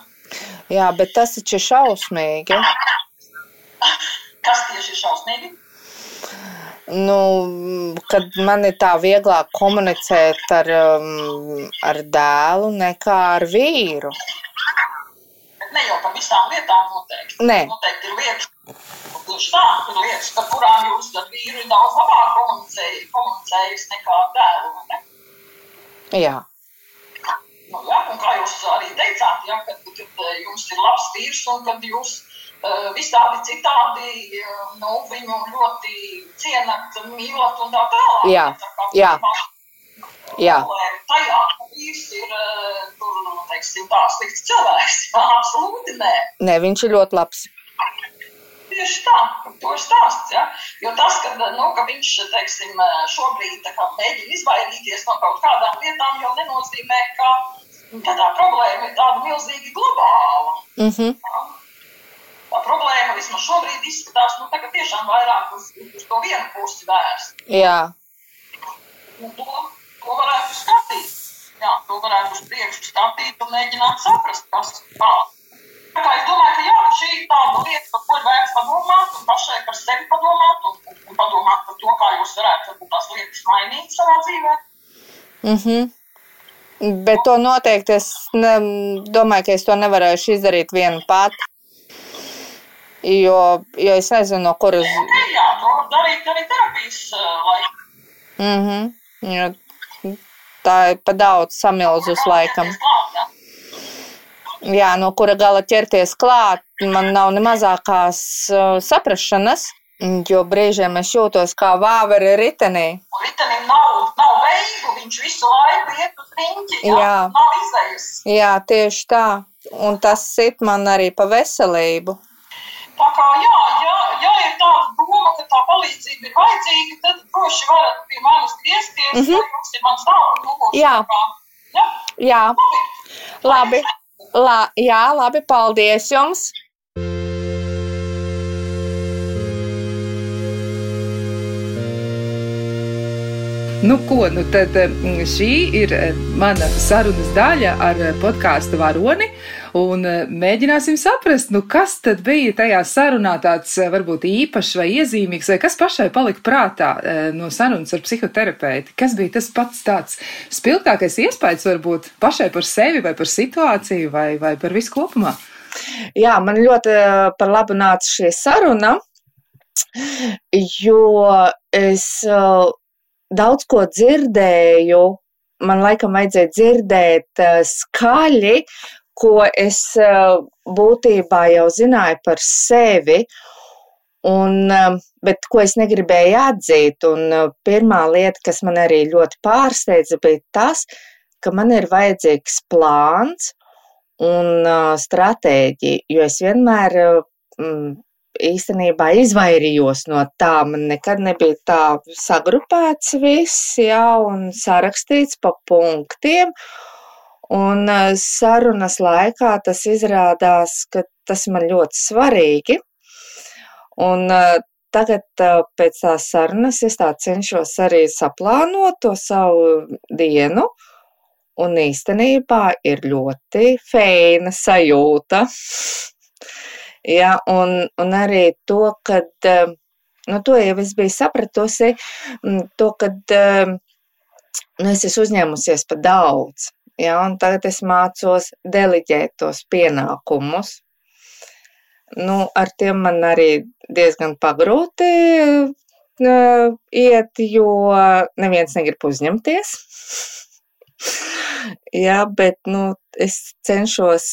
Jā, bet tas taču ir šausmīgi. Kas tieši ir šausmīgi? Nu, kad man ir tā vieglāk komunicēt ar, um, ar dēlu nekā ar vīru. Bet ne jau par visām lietām noteikti. Nē. Noteikti ir lietas, Tieši tā, ir lietas, par kurām jūs ar vīru daudz labāk komunicējis nekā dēlu. Ne? Jā. Nu, jā, un kā jūs arī teicāt, ja, kad, kad jums ir labs vīrs un kad jūs visādi citādi nu, viņu ļoti cienat, mīlat un tā tālāk. Jā, tā jā. Jā. Tajā vīrs ir tur, teiksim, tā slikts cilvēks. Absolūti nē. Nē, viņš ir ļoti labs. Tieši tā, to ir stāsts. Ja? Jo tas, ka, nu, ka viņš teiksim, šobrīd kā, mēģina izvairīties no kaut kādām lietām, jau nenozīmē, ka, ka tā problēma ir tāda milzīgi globāla. Mm -hmm. ja? Tā problēma vismaz šobrīd izskatās nu, tiešām vairāk uz, uz to vienu pusi vērsta. Jā. Un to, to varētu skatīt. Jā, to varētu uz priekšu skatīt un mēģināt saprast, kas kāds. Tā kā es domāju, ka, jā, šī ir tāda lieta, par ko ir vērts padomāt, un pašai par sevi padomāt, un, un, padomāt par to, kā jūs varētu tās lietas mainīt savā dzīvē. Mm -hmm. Bet to noteikti es ne, domāju, ka es to nevarēšu izdarīt viena pati. Jo, jo es nezinu, no kuras. Jā, to var darīt arī terapijas laikā. Mm -hmm. jo tā ir pa daudz samilzus laikam. Ja? Jā, no kura gala ķerties klāt, man nav ne mazākās saprašanas, jo brīžiem es jūtos kā vāveri ritenī. Ritenim nav, nav veidu, viņš visu laiku iet uz riņķi, jā, jā. nav izējas. Jā, tieši tā, un tas sit man arī pa veselību. Tā kā jā, ja, ja ir tāda doma, ka tā palīdzība ir vajadzīga, tad droši varat pie manis griezties, mm -hmm. jums ir mans tālums. Jā. Ja? Jā. Labi. Labi. La, jā, labi, paldies jums! Nu, ko, nu tad mm, šī ir eh, mana sarunas daļa ar eh, podkāstu varoni. Un eh, mēģināsim saprast, nu, kas tad bija tajā sarunā tāds varbūt īpašs vai iezīmīgs, vai kas pašai palika prātā no sarunas ar psihoterapeitu. Kas bija tas pats tāds spilgtākais iespējas varbūt pašai par sevi vai par situāciju vai, vai par visu kopumā? Jā, man ļoti par labu nāca šī saruna, jo es daudz ko dzirdēju. Man laikam vajadzēja dzirdēt skaļi, ko es uh, būtībā jau zināju par sevi, un, uh, bet ko es negribēju atzīt. Un, uh, pirmā lieta, kas man arī ļoti pārsteidza, bija tas, ka man ir vajadzīgs plāns un uh, stratēģija, jo es vienmēr mm, īstenībā izvairījos no tā. Man nekad nebija tā sagrupēts viss, jā, un sarakstīts pa punktiem. Un eh, sarunas laikā tas izrādās, ka tas man ļoti svarīgi. Un eh, tagad eh, pēc tās sarunas es tā cenšos arī saplānot to savu dienu. Un īstenībā ir ļoti feina sajūta. Ja, un, un arī to, ka nu, to jau es biju sapratusi, to, ka nu, es esmu uzņēmusies par daudz. Ja, un tagad es mācos deliģēt tos pienākumus. Nu, ar tiem man arī diezgan pagrūti uh, iet, jo neviens negrib uzņemties. Jā, bet nu, es cenšos,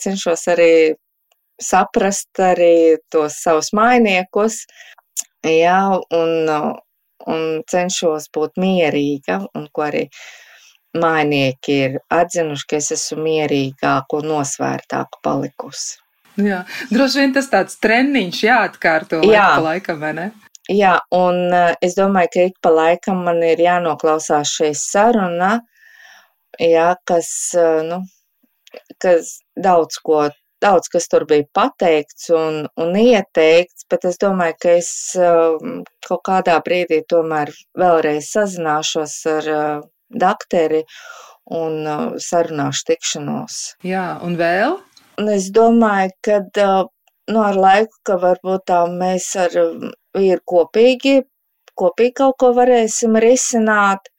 cenšos arī saprast arī tos savus mainiekus, jā, un, un cenšos būt mierīga, un ko arī mainieki ir atzinuši, ka es esmu mierīgāka un nosvērtāka palikusi. Jā, droši vien tas tāds treniņš jāatkārto jā. pa laikam, vai ne? Jā, un es domāju, ka ik pa laikam man ir jānoklausās šī saruna, jā, kas, nu, kas daudz ko daudz kas tur bija pateikts un, un ieteikts, bet es domāju, ka es um, kaut kādā brīdī tomēr vēlreiz sazināšos ar dakteri un uh, sarunāšu tikšanos. Jā, un vēl? Un es domāju, ka uh, nu, ar laiku, ka varbūt tā mēs ar vīru kopīgi, kopīgi kaut ko varēsim risināt.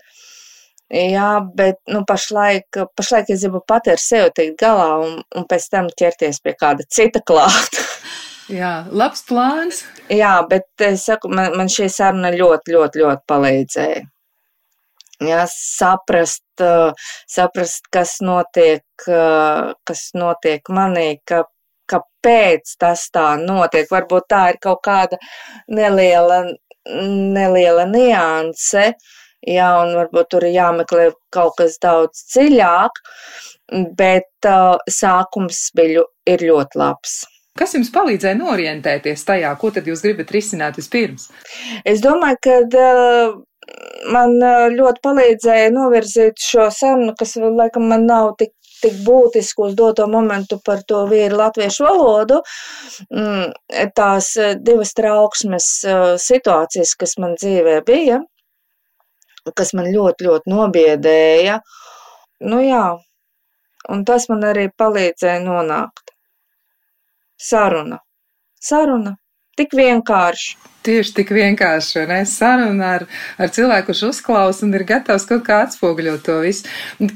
Jā, bet nu, pašlaik, pašlaik es gribu pati ar sevi tikt galā un, un pēc tam ķerties pie kāda cita klāta. Jā, labs plāns. Jā, bet es saku, man, man šī saruna ļoti, ļoti, ļoti palīdzēja. Jā, saprast, saprast, kas notiek, kas notiek manī, ka kāpēc tas tā notiek. Varbūt tā ir kaut kāda neliela, neliela nianse, jā, un varbūt tur ir jāmeklē kaut kas daudz dziļāk, bet uh, sākums bija, ir ļoti labs. Kas jums palīdzēja norientēties tajā, ko tad jūs gribat risināt vispirms? Es domāju, ka uh, man ļoti palīdzēja novirzīt šo sarunu, kas laikam man nav tik tik būtisku uz doto momentu par to vīru latviešu valodu, mm, tās divas trauksmes situācijas, kas man dzīvē bija, kas man ļoti, ļoti nobiedēja, nu jā, un tas man arī palīdzēja nonākt. Saruna. Saruna. Tik vienkārši. Tieši tik vienkārši, un es sarunu ar, ar cilvēku, kurš uzklausa un ir gatavs kaut kā atspoguļot to visu.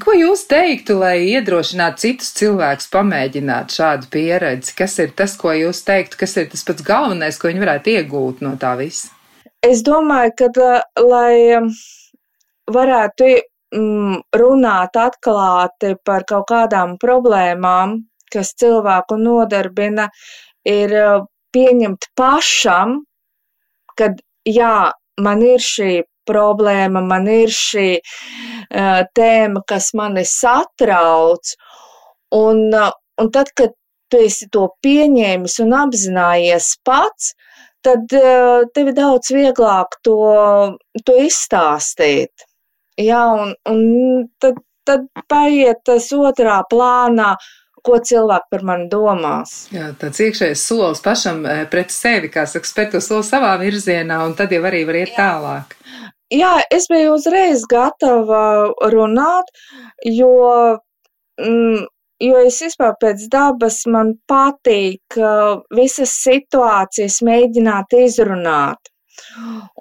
Ko jūs teiktu, lai iedrošinātu citus cilvēkus pamēģināt šādu pieredzi? Kas ir tas, ko jūs teiktu, kas ir tas pats galvenais, ko viņi varētu iegūt no tā visa? Es domāju, ka, lai varētu mm, runāt atklāti par kaut kādām problēmām, kas cilvēku nodarbina, ir pieņemt pašam, kad jā, man ir šī problēma, man ir šī uh, tēma, kas mani satrauc, un, uh, un tad, kad tu esi to pieņēmis un apzinājies pats, tad uh, tev ir daudz vieglāk to, to izstāstīt. Jā, un, un tad, tad paiet tas otrā plānā, ko cilvēki par mani domās. Jā, tāds iekšējais solis pašam eh, pret sevi, kā saka, spērt to soli savā virzienā, un tad jau arī var iet Jā. tālāk. Jā, es biju uzreiz gatava runāt, jo, mm, jo es vispār pēc dabas man patīk visas situācijas mēģināt izrunāt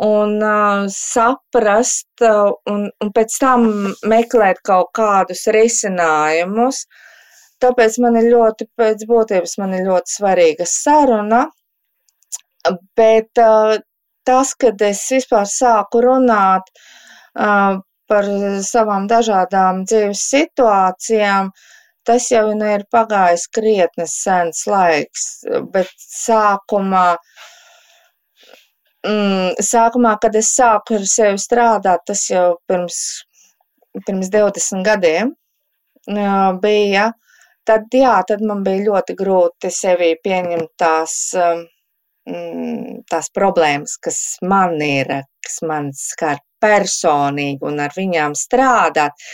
un uh, saprast, uh, un, un pēc tam meklēt kaut kādus risinājumus. Uh, Tāpēc man ir ļoti, pēc būtības, man ir ļoti svarīga saruna, bet uh, tas, kad es vispār sāku runāt uh, par savām dažādām dzīves situācijām, tas jau nu ir pagājis krietnes sens laiks, bet sākumā, mm, sākumā, kad es sāku ar sevi strādāt, tas jau pirms, pirms 20 gadiem uh, bija, tad, jā, tad man bija ļoti grūti sevi pieņemt tās, um, mm, tās problēmas, kas man ir, kas man skar personīgi un ar viņām strādāt.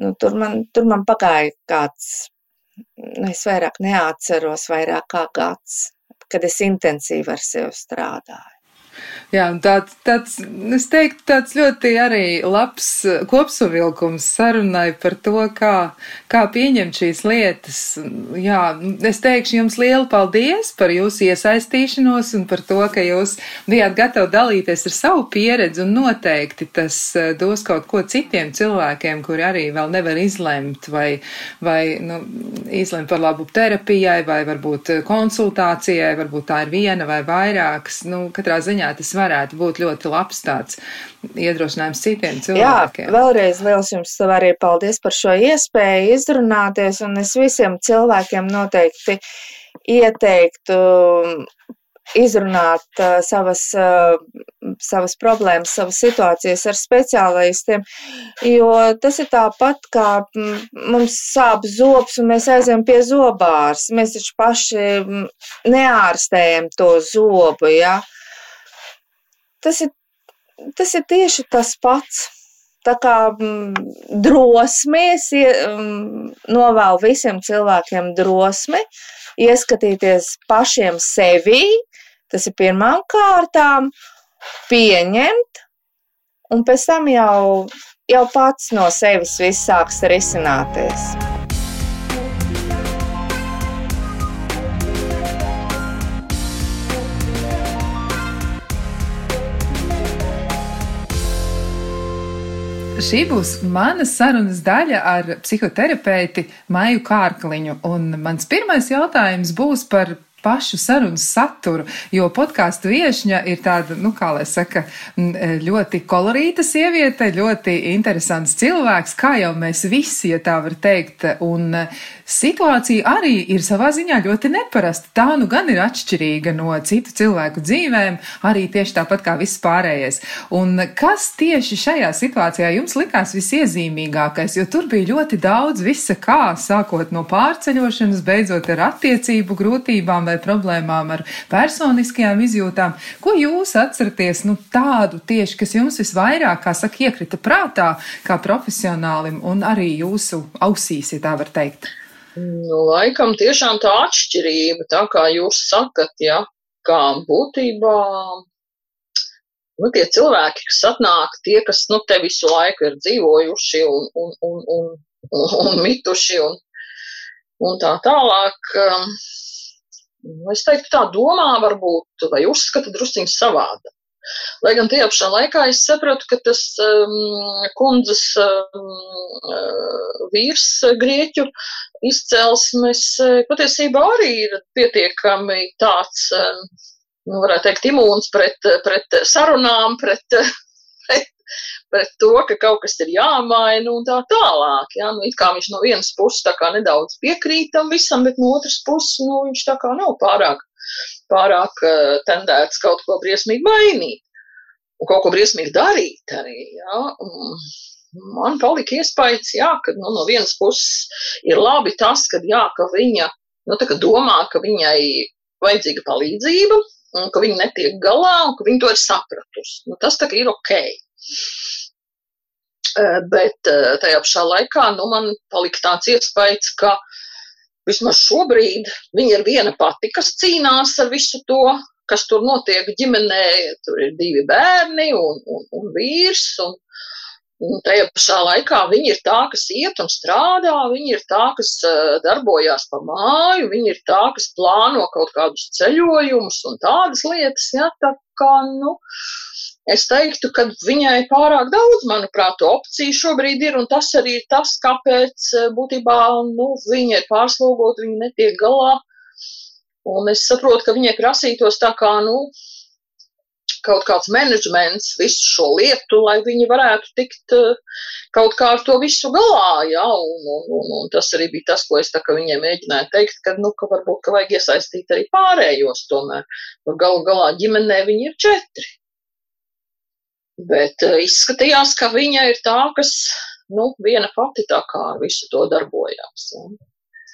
Nu, tur, man, tur man pagāja kāds, nu, es vairāk neatceros, vairāk kā gads, kad es intensīvi ar sevi strādāju. Jā, tāds, tāds, es teiktu, tāds ļoti arī labs kopsavilkums sarunai par to, kā, kā pieņemt šīs lietas. Jā, es teikšu jums lielu paldies par jūsu iesaistīšanos un par to, ka jūs bijāt gatavi dalīties ar savu pieredzi un noteikti tas eh, dos kaut ko citiem cilvēkiem, kuri arī vēl nevar izlemt vai, vai nu, izlemt par labu terapijai vai varbūt konsultācijai, varbūt tā ir viena vai vairākas. Nu, katrā ziņā tas varētu būt ļoti labs tāds iedrošinājums citiem cilvēkiem. Jā, vēlreiz liels jums arī paldies par šo iespēju izrunāties, un es visiem cilvēkiem noteikti ieteiktu izrunāt uh, savas, uh, savas problēmas, savas situācijas ar speciālistiem, jo tas ir tāpat, kā mums sāp zobs un mēs aizējam pie zobārs. Mēs taču paši neārstējam to zobu, ja? Tas ir, tas ir tieši tas pats. Tā kā mm, drosmies, mm, novēlu visiem cilvēkiem drosmi, ieskatīties pašiem sevī, tas ir pirmām kārtām, pieņemt, un pēc tam jau, jau pats no sevis viss sāks risināties. Šī būs mana sarunas daļa ar psihoterapeiti Maiju Kārkliņu. Un mans pirmais jautājums būs par pašu sarunas saturu, jo podkāstu viešņa ir tāda, nu, kā lai saka, ļoti kolorīta sieviete, ļoti interesants cilvēks, kā jau mēs visi, ja tā var teikt, un situācija arī ir savā ziņā ļoti neparasta. Tā nu gan ir atšķirīga no citu cilvēku dzīvēm, arī tieši tāpat kā viss pārējais. Un kas tieši šajā situācijā jums likās visiezīmīgākais, jo tur bija ļoti daudz visa kā, sākot no pārceļošanas, beidzot ar attiecību grūtībām vai problēmām ar personiskajām izjūtām. Ko jūs atceraties, nu tādu tieši, kas jums visvairāk, kā saka, iekrita prātā, kā profesionālim un arī jūsu ausīs, ja tā var teikt? Nu, laikam tiešām tā atšķirība, tā kā jūs sakat, ja, kā būtībā, nu, tie cilvēki, kas atnāk, tie, kas, nu, te visu laiku ir dzīvojuši un, un, un, un, un, mituši un, un tā tālāk, um, es teiktu, tā domā varbūt, vai uzskata drusciņ savāda. Lai gan tajā pašā laikā es saprotu, ka tas um, kundzes um, uh, vīrs grieķu izcelsmes uh, patiesībā arī ir pietiekami tāds, um, nu, varētu teikt, imūns pret, pret sarunām, pret, pret, pret to, ka kaut kas ir jāmaina un tā tālāk. Ja? Nu, it kā viņš no vienas puses tā kā nedaudz piekrītam visam, bet no otras puses, nu, viņš tā kā nav pārāk pārāk uh, tendēts kaut ko briesmīgi mainīt un kaut ko briesmīgi darīt arī. Ja? Man palika iespējas, jā, ka nu, no vienas puses ir labi tas, ka, jā, ka viņa nu, domā, ka viņai vajadzīga palīdzība, un ka viņa netiek galā, un ka viņa to ir sapratusi. Nu, tas ir ok. Bet tajā pašā laikā nu, man palika tāds iespējas, ka vismaz šobrīd viņa ir viena pati, kas cīnās ar visu to, kas tur notiek ģimenē. Tur ir divi bērni un, un, un vīrs. Un, un tajā pašā laikā viņi ir tā, kas iet un strādā, viņi ir tā, kas uh, darbojās pa māju, viņi ir tā, kas plāno kaut kādus ceļojumus un tādas lietas. Ja, tā kā, nu, Es teiktu, ka viņai pārāk daudz, manuprāt, opciju šobrīd ir, un tas arī ir tas, kāpēc būtībā nu, viņa ir pārslogota, viņa netiek galā Un es saprotu, ka viņai prasītos tā kā, nu, kaut kāds menedžments visu šo lietu, lai viņi varētu tikt uh, kaut kā ar to visu galā, jā, un, un, un, un tas arī bija tas, ko es viņiem mēģināju teikt, ka, nu, ka varbūt, ka vajag iesaistīt arī pārējos tomēr, jo galu galā ģimenē viņi ir četri. Bet uh, izskatījās, ka viņa ir tā, kas, nu, viena pati tā kā visu to darbojās, jā.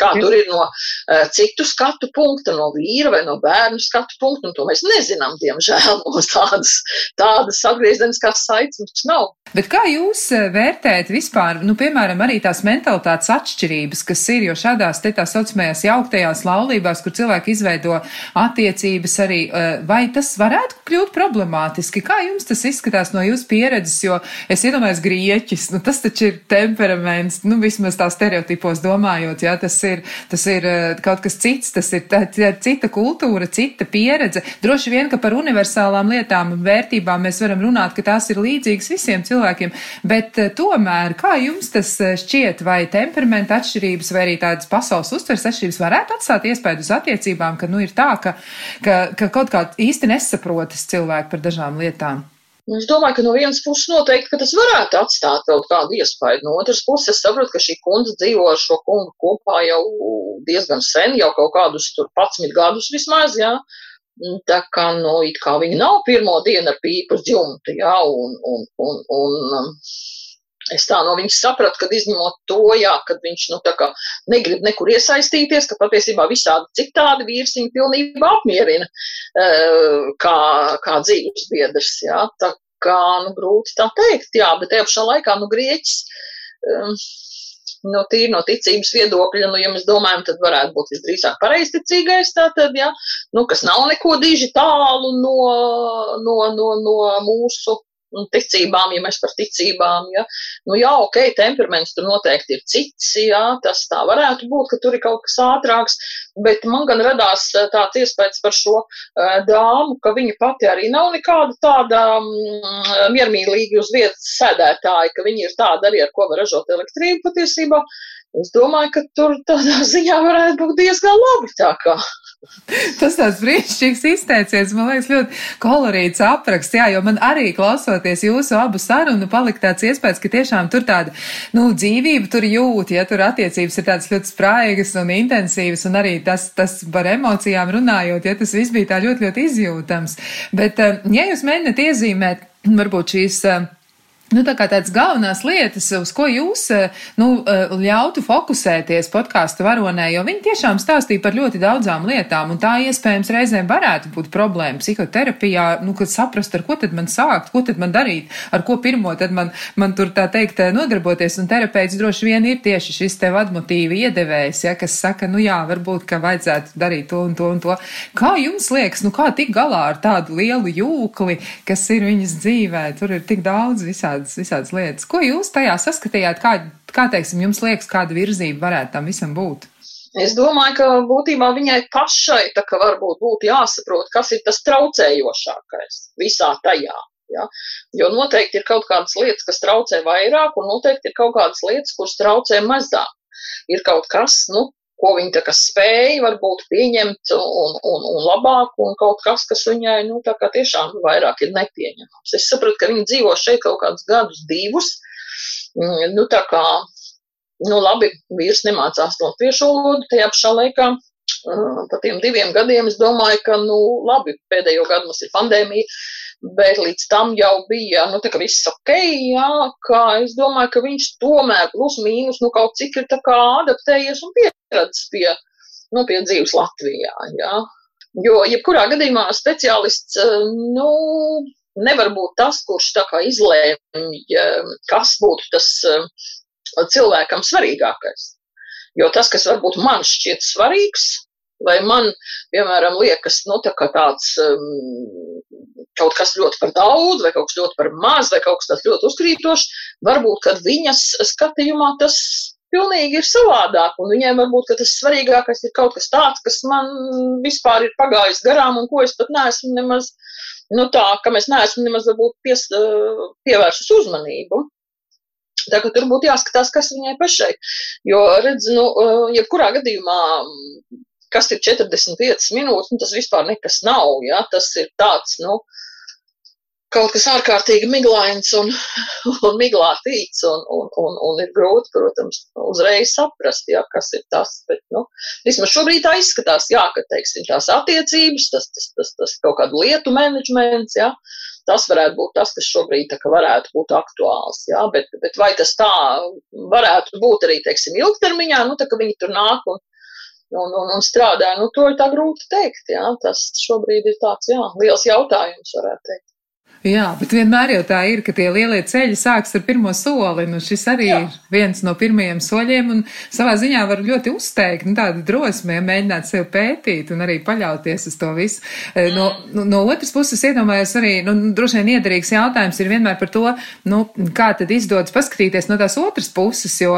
Kā tur ir no uh, citu skatu punkta, no vīra vai no bērnu skatu punkta, un to mēs nezinām, diemžēl. Mums tādas, tādas atgriezeniskās saites mums nav. Bet kā jūs eh, vērtējat vispār, nu, piemēram, arī tās mentalitātes atšķirības, kas ir, jo šādās te tā saucamajās jauktajās laulībās, kur cilvēki izveido attiecības arī, eh, vai tas varētu kļūt problemātiski? Kā jums tas izskatās no jūsu pieredzes, jo es iedomājos grieķis, nu, tas taču ir temperaments, nu, vismaz tā stereotipos domājot, jā, tas ir, tas ir eh, kaut kas cits, tas ir tā, tā, cita kultūra, cita pieredze. Droši vien, ka par universālām lietām un vērtībām mēs varam runāt, ka tās ir līdzīgas visiem cilvēkiem cilvēkiem, bet eh, tomēr, kā jums tas eh, šķiet, vai temperamenta atšķirības, vai arī tādas pasaules uztveres atšķirības varētu atstāt iespēju uz attiecībām, ka, nu, ir tā, ka, ka, ka kaut kā īsti nesaprotas cilvēki par dažām lietām? Nu, es domāju, ka no vienas puses noteikti, ka tas varētu atstāt kaut kādu iespēju. No otras puses, es saprotu, ka šī kundze dzīvo ar šo kungu kopā jau diezgan sen, jau kaut kādus tur 11 gadus vismaz, jā. Tā kā, nu, it kā viņa nav pirmo dienu ar pīpas dzimtu, jā, un, un, un, un um, es tā no viņas sapratu, kad izņemot to, jā, kad viņš, nu, negrib nekur iesaistīties, ka patiesībā visādi citādi vīrs viņu pilnībā apmierina, uh, kā, kā dzīves biedrs, jā, tā kā, nu, grūti tā teikt, jā, bet tajā pašā laikā, nu, grieķis, um, no tīri no ticības viedokļa, nu, ja mēs domājam, tad varētu būt visdrīzāk pareizticīgais, tātad, ja, nu, kas nav neko diži tālu no, no, no, no mūsu ticībām, ja mēs par ticībām, ja, nu jā, ok, temperaments tur noteikti ir cits, jā, tas tā varētu būt, ka tur ir kaut kas ātrāks, bet man gan radās eh, tāds iespējas par šo uh, dāmu, ka viņa pati arī nav nekāda tāda mm, miermīlīgi uz vietas sēdētāja, ka viņa ir tāda arī, ar ko var ražot elektrību patiesībā. Es domāju, ka tur tādā ziņā varētu būt diezgan labi tā kā. Tas tāds brīnišķīgs izteiciens, man liekas, ļoti kolorīts apraksts, jā, jo man arī klausoties jūsu abu sarunu palika tāds iespējas, ka tiešām tur tāda, nu, dzīvība tur jūt, ja tur attiecības ir tādas ļoti spraigas un intensīvas, un arī tas, tas par emocijām runājot, ja tas viss bija tā ļoti, ļoti izjūtams. Bet, eh, ja jūs mēģināt iezīmēt, varbūt šīs uh, Nu, tā kā tādas galvenās lietas, uz ko jūs eh, nu, eh, ļautu fokusēties podkāstu varonē, jo viņi tiešām stāstīja par ļoti daudzām lietām, un tā iespējams reizēm varētu būt problēma psihoterapijā, nu, kad saprast, ar ko tad man sākt, ko tad man darīt, ar ko pirmo tad man, man tur tā teikt eh, nodarboties, un terapeits droši vien ir tieši šis te vadmotīvi iedevējs, ja, kas saka, nu jā, varbūt, ka vajadzētu darīt to un to un to. Kā jums liekas, nu kā tik galā ar tādu lielu jūkli, kas ir viņas dzīvē, tur ir tik daudz visādi visādas, visādas lietas. Ko jūs tajā saskatījāt? Kā, kā teiksim, jums liekas, kāda virzība varētu tam visam būt? Es domāju, ka būtībā viņai pašai tā kā varbūt būtu jāsaprot, kas ir tas traucējošākais visā tajā. Ja? Jo noteikti ir kaut kādas lietas, kas traucē vairāk, un noteikti ir kaut kādas lietas, kuras traucē mazāk. Ir kaut kas, nu, ko viņa tā kā spēja varbūt pieņemt un, un, un labāk, un kaut kas, kas viņai, nu, tā kā tiešām vairāk ir nepieņemams. Es sapratu, ka viņa dzīvo šeit kaut kādus gadus, divus, mm, nu, tā kā, nu, labi, vīrs nemācās latviešu valodu tajā pašā laikā. Pa tiem diviem gadiem es domāju, ka, nu, labi, pēdējo gadu mums ir pandēmija, bet līdz tam jau bija, nu, tā kā viss ok, jā, kā es domāju, ka viņš tomēr plus mīnus, nu, kaut cik ir tā kā adaptējies un pieredzis pie, nu, pie dzīves Latvijā, jā. Jo, jebkurā gadījumā speciālists, nu, nevar būt tas, kurš tā kā izlēmj, kas būtu tas cilvēkam svarīgākais. Jo tas, kas varbūt man šķiet svarīgs, vai man, piemēram, liekas, nu, tā kā tāds um, kaut kas ļoti par daudz, vai kaut kas ļoti par maz, vai kaut kas tāds ļoti uzkrītošs, varbūt, kad viņas skatījumā tas pilnīgi ir savādāk, un viņiem varbūt, tas svarīgākais ir kaut kas tāds, kas man vispār ir pagājis garām, un ko es pat neesmu nemaz, nu tā, ka mēs neesmu nemaz varbūt pies, pievērsus uzmanību. Tā kā tur būtu jāskatās, kas viņai pašai. Jo, redz, nu, jebkurā gadījumā kas ir 45 minūtes, nu, tas vispār nekas nav. Ja? Tas ir tāds, nu, kaut kas ārkārtīgi miglains un, un miglātīts, un, un, un, un ir grūti, protams, uzreiz saprast, ja, kas ir tas. Bet, nu, vismaz šobrīd tā izskatās, jā, ka, teiksim, tās attiecības, tas, tas, tas, tas kaut kādu lietu menedžments, jā, tas varētu būt tas, kas šobrīd tā, varētu būt aktuāls, jā, bet, bet vai tas tā varētu būt arī, teiksim, ilgtermiņā, nu, tā, ka viņi tur nāk un un, un, un strādā. Nu, to ir tā grūti teikt. Jā. Tas šobrīd ir tāds jā, liels jautājums, varētu teikt. Jā, bet vienmēr jau tā ir, ka tie lielie ceļi sāks ar pirmo soli. Nu, šis arī Jā. ir viens no pirmajiem soļiem, un savā ziņā var ļoti uzteikt nu, tādu drosmi, ja mēģināt sevi pētīt un arī paļauties uz to visu. Eh, no, no, no otras puses, iedomājos arī, nu, droši vien iederīgs jautājums ir vienmēr par to, nu, kā tad izdodas paskatīties no tās otras puses, jo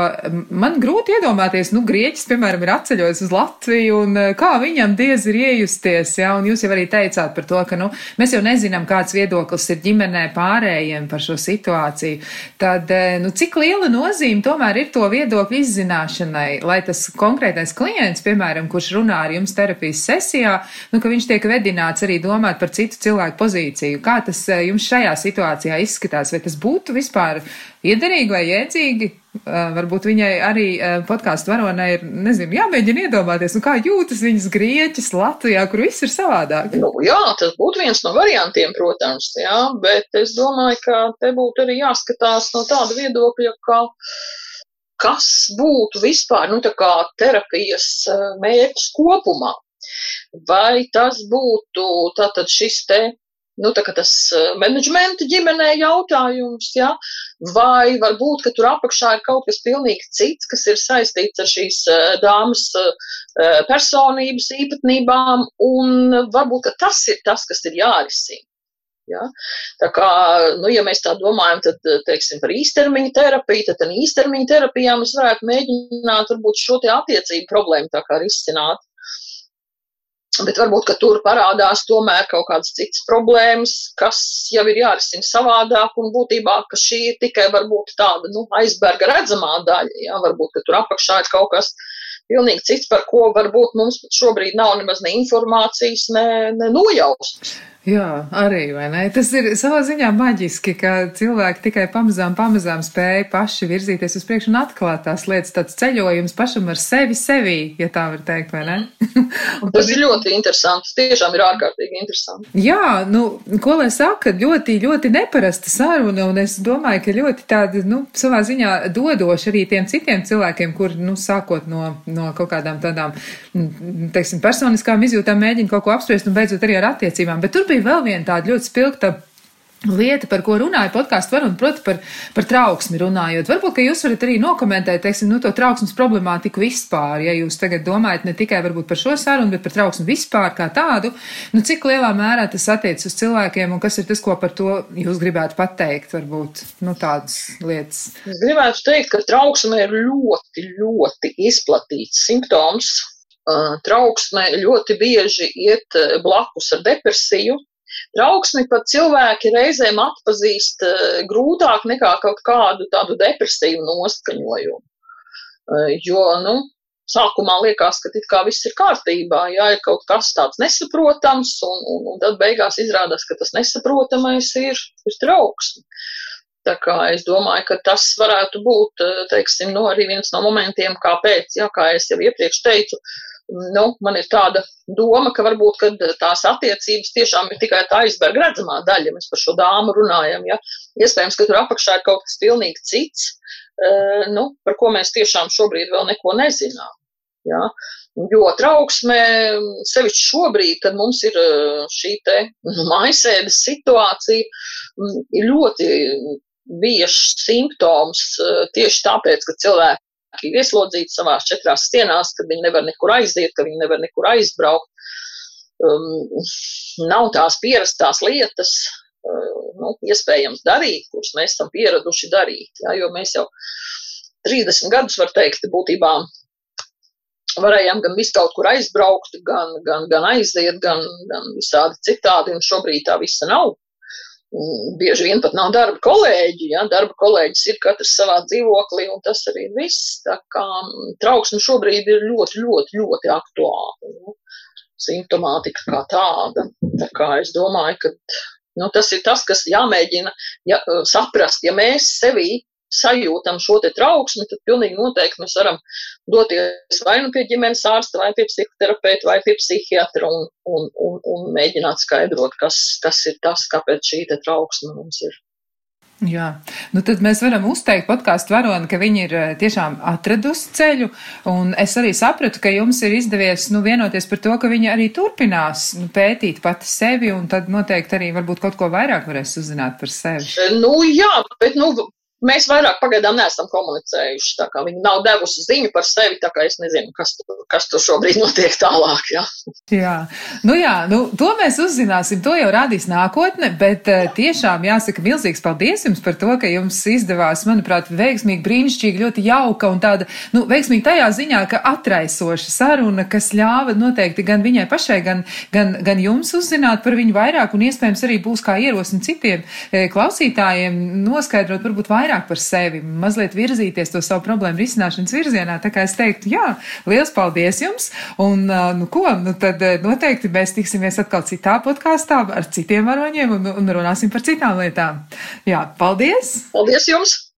man grūti iedomāties, nu, Grieķis, piemēram, ir atceļojis uz Latviju, un eh, kā viņam diez ir iejusties, jā, un jūs jau arī teicāt par to, ka, nu, mēs jau nezinām, kāds viedoklis ir ģimenē pārējiem par šo situāciju, tad eh, nu, cik liela nozīme tomēr ir to viedokļu izzināšanai, lai tas konkrētais klients, piemēram, kurš runā ar jums terapijas sesijā, nu, ka viņš tiek vedināts arī domāt par citu cilvēku pozīciju. Kā tas eh, jums šajā situācijā izskatās? Vai tas būtu vispār iederīgi vai jēdzīgi? Varbūt viņai arī podkāstu varonai ir, nezinu, jāmēģina iedomāties, nu kā jūtas viņas grieķis Latvijā, kur viss ir savādāk. Nu, jā, tas būtu viens no variantiem, protams, jā, bet es domāju, ka te būtu arī jāskatās no tāda viedokļa, ka kas būtu vispār, nu, tā kā terapijas mērķis kopumā. Vai tas būtu tātad šis te nu, tas eh, menedžmenta ģimenē jautājums, ja? vai varbūt, tur apakšā ir kaut kas pilnīgi cits, kas ir saistīts ar šīs eh, dāmas eh, personības īpatnībām, un varbūt, tas ir tas, kas ir jārisina. Ja? Tā kā, nu, ja mēs tā domājam, tad, teiksim, par īstermiņa terapiju, tad īstermiņa terapijā mēs varētu mēģināt varbūt šo te attiecību problēmu tā kā risināt. Bet varbūt, tur parādās tomēr kaut kādas citas problēmas, kas jau ir jārisina savādāk, un būtībā, šī ir tikai varbūt tāda, nu, aizberga redzamā daļa, jā, varbūt, tur apakšā ir kaut kas pilnīgi cits, par ko varbūt mums šobrīd nav nemaz ne informācijas, ne, ne nojausmas. Jā, arī, vai ne? Tas ir savā ziņā maģiski, ka cilvēki tikai pamazām, pamazām spēja paši virzīties uz priekšu un atklāt tās lietas, tāds ceļojums pašam ar sevi sevī, ja tā var teikt, vai ne? tas ir ļoti interesants, tiešām ir ārkārtīgi interesanti. Jā, nu, ko lai saka, ļoti, ļoti neparasta saruna, un es domāju, ka ļoti tāda, nu, savā ziņā dodoša arī tiem citiem cilvēkiem, kur, nu, sākot no, no kaut kādām tādām, teiksim, personiskām izjūtām mēģina kaut ko apspriest un beidzot arī ar attiecībām, bet tur bija vēl viena tāda ļoti spilgta lieta, par ko runāja podkāstu var un, proti, par, par trauksmi runājot. Varbūt, ka jūs varat arī nokomentēt, teiksim, nu, to trauksmes problemātiku vispār, ja jūs tagad domājat ne tikai varbūt par šo sarunu, bet par trauksmi vispār kā tādu, nu, cik lielā mērā tas attiec uz cilvēkiem un kas ir tas, ko par to jūs gribētu pateikt, varbūt, nu, tādas lietas. Es gribētu teikt, ka trauksme ir ļoti, ļoti izplatīts simptoms trauksme ļoti bieži iet blakus ar depresiju. Trauksmi pat cilvēki reizēm atpazīst grūtāk nekā kaut kādu tādu depresīvu noskaņojumu. Jo, nu, sākumā liekas, ka it kā viss ir kārtībā, jā, ir kaut kas tāds nesaprotams, un, un, un tad beigās izrādās, ka tas nesaprotamais ir, ir trauksme. Tā kā es domāju, ka tas varētu būt, teiksim, no arī viens no momentiem, kāpēc, jā, kā es jau iepriekš teicu, uh, nu, man ir tāda doma, ka varbūt tās attiecības tiešām ir tikai tā aizberga redzamā daļa, ja mēs par šo dāmu runājam. Ja? Iespējams, ka tur apakšā ir kaut kas pilnīgi cits, uh, nu, par ko mēs tiešām šobrīd vēl neko nezinām. Ja? Jo trauksme, sevišķi šobrīd, kad mums ir šī te nu, maisēdas situācija, ir ļoti biežs simptoms tieši tāpēc, ka cilvēki ir ieslodzīti savās četrās sienās, ka viņi nevar nekur aiziet, ka viņi nevar nekur aizbraukt. Um, nav tās pierastās lietas, uh, nu, iespējams darīt, kuras mēs esam pieraduši darīt. Jā, jo mēs jau 30 gadus, var teikt, būtībā varējām gan visu kaut kur aizbraukt, gan, gan, gan aiziet, gan, gan visādi citādi, un šobrīd tā visa nav. Bieži vien pat nav darba kolēģi, ja darba kolēģis ir katrs savā dzīvoklī, un tas arī viss. Tā kā trauksme šobrīd ir ļoti, ļoti, ļoti aktuāla. Nu, simptomātika kā tāda. Tā kā es domāju, ka nu, tas ir tas, kas jāmēģina ja, saprast, ja mēs sevī sajūtam šo te trauksmi, tad pilnīgi noteikti mēs varam doties vai nu pie ģimenes ārsta, vai pie psihoterapeita, vai pie psihiatra un, un, un, un mēģināt skaidrot, kas, kas ir tas, kāpēc šī te trauksme mums ir. Jā, nu tad mēs varam uzteikt podkāstu varoni, ka viņi ir eh, tiešām atradusi ceļu, un es arī sapratu, ka jums ir izdevies, nu, vienoties par to, ka viņi arī turpinās nu, pētīt pati sevi, un tad noteikti arī varbūt kaut ko vairāk varēs uzzināt par sevi. Nu, jā, bet, nu, Mēs vairāk pagaidām neesam komunicējuši. Viņi nav devusi ziņu par sevi, tā kā es nezinu, kas tur, kas tur šobrīd notiek tālāk. Jā, jā. Nu, jā nu, to mēs uzzināsim. To jau rādīs nākotne, bet uh, tiešām jāsaka milzīgs paldies jums par to, ka jums izdevās, manuprāt, veiksmīgi, brīnišķīgi, ļoti jauka un tāda, nu, veiksmīgi tajā ziņā, ka atraisoša saruna, kas ļāva noteikti gan viņai pašai, gan, gan, gan jums uzzināt par viņu vairāk un iespējams arī būs kā ierosmi citiem e, klausītājiem noskaidrot varbūt vairāk vairāk par sevi, mazliet virzīties to savu problēmu risināšanas virzienā. Tā kā es teiktu, jā, liels paldies jums! Un, nu, ko, nu, tad noteikti mēs tiksimies atkal citā podkāstā ar citiem varoņiem un, un runāsim par citām lietām. Jā, paldies! Paldies jums!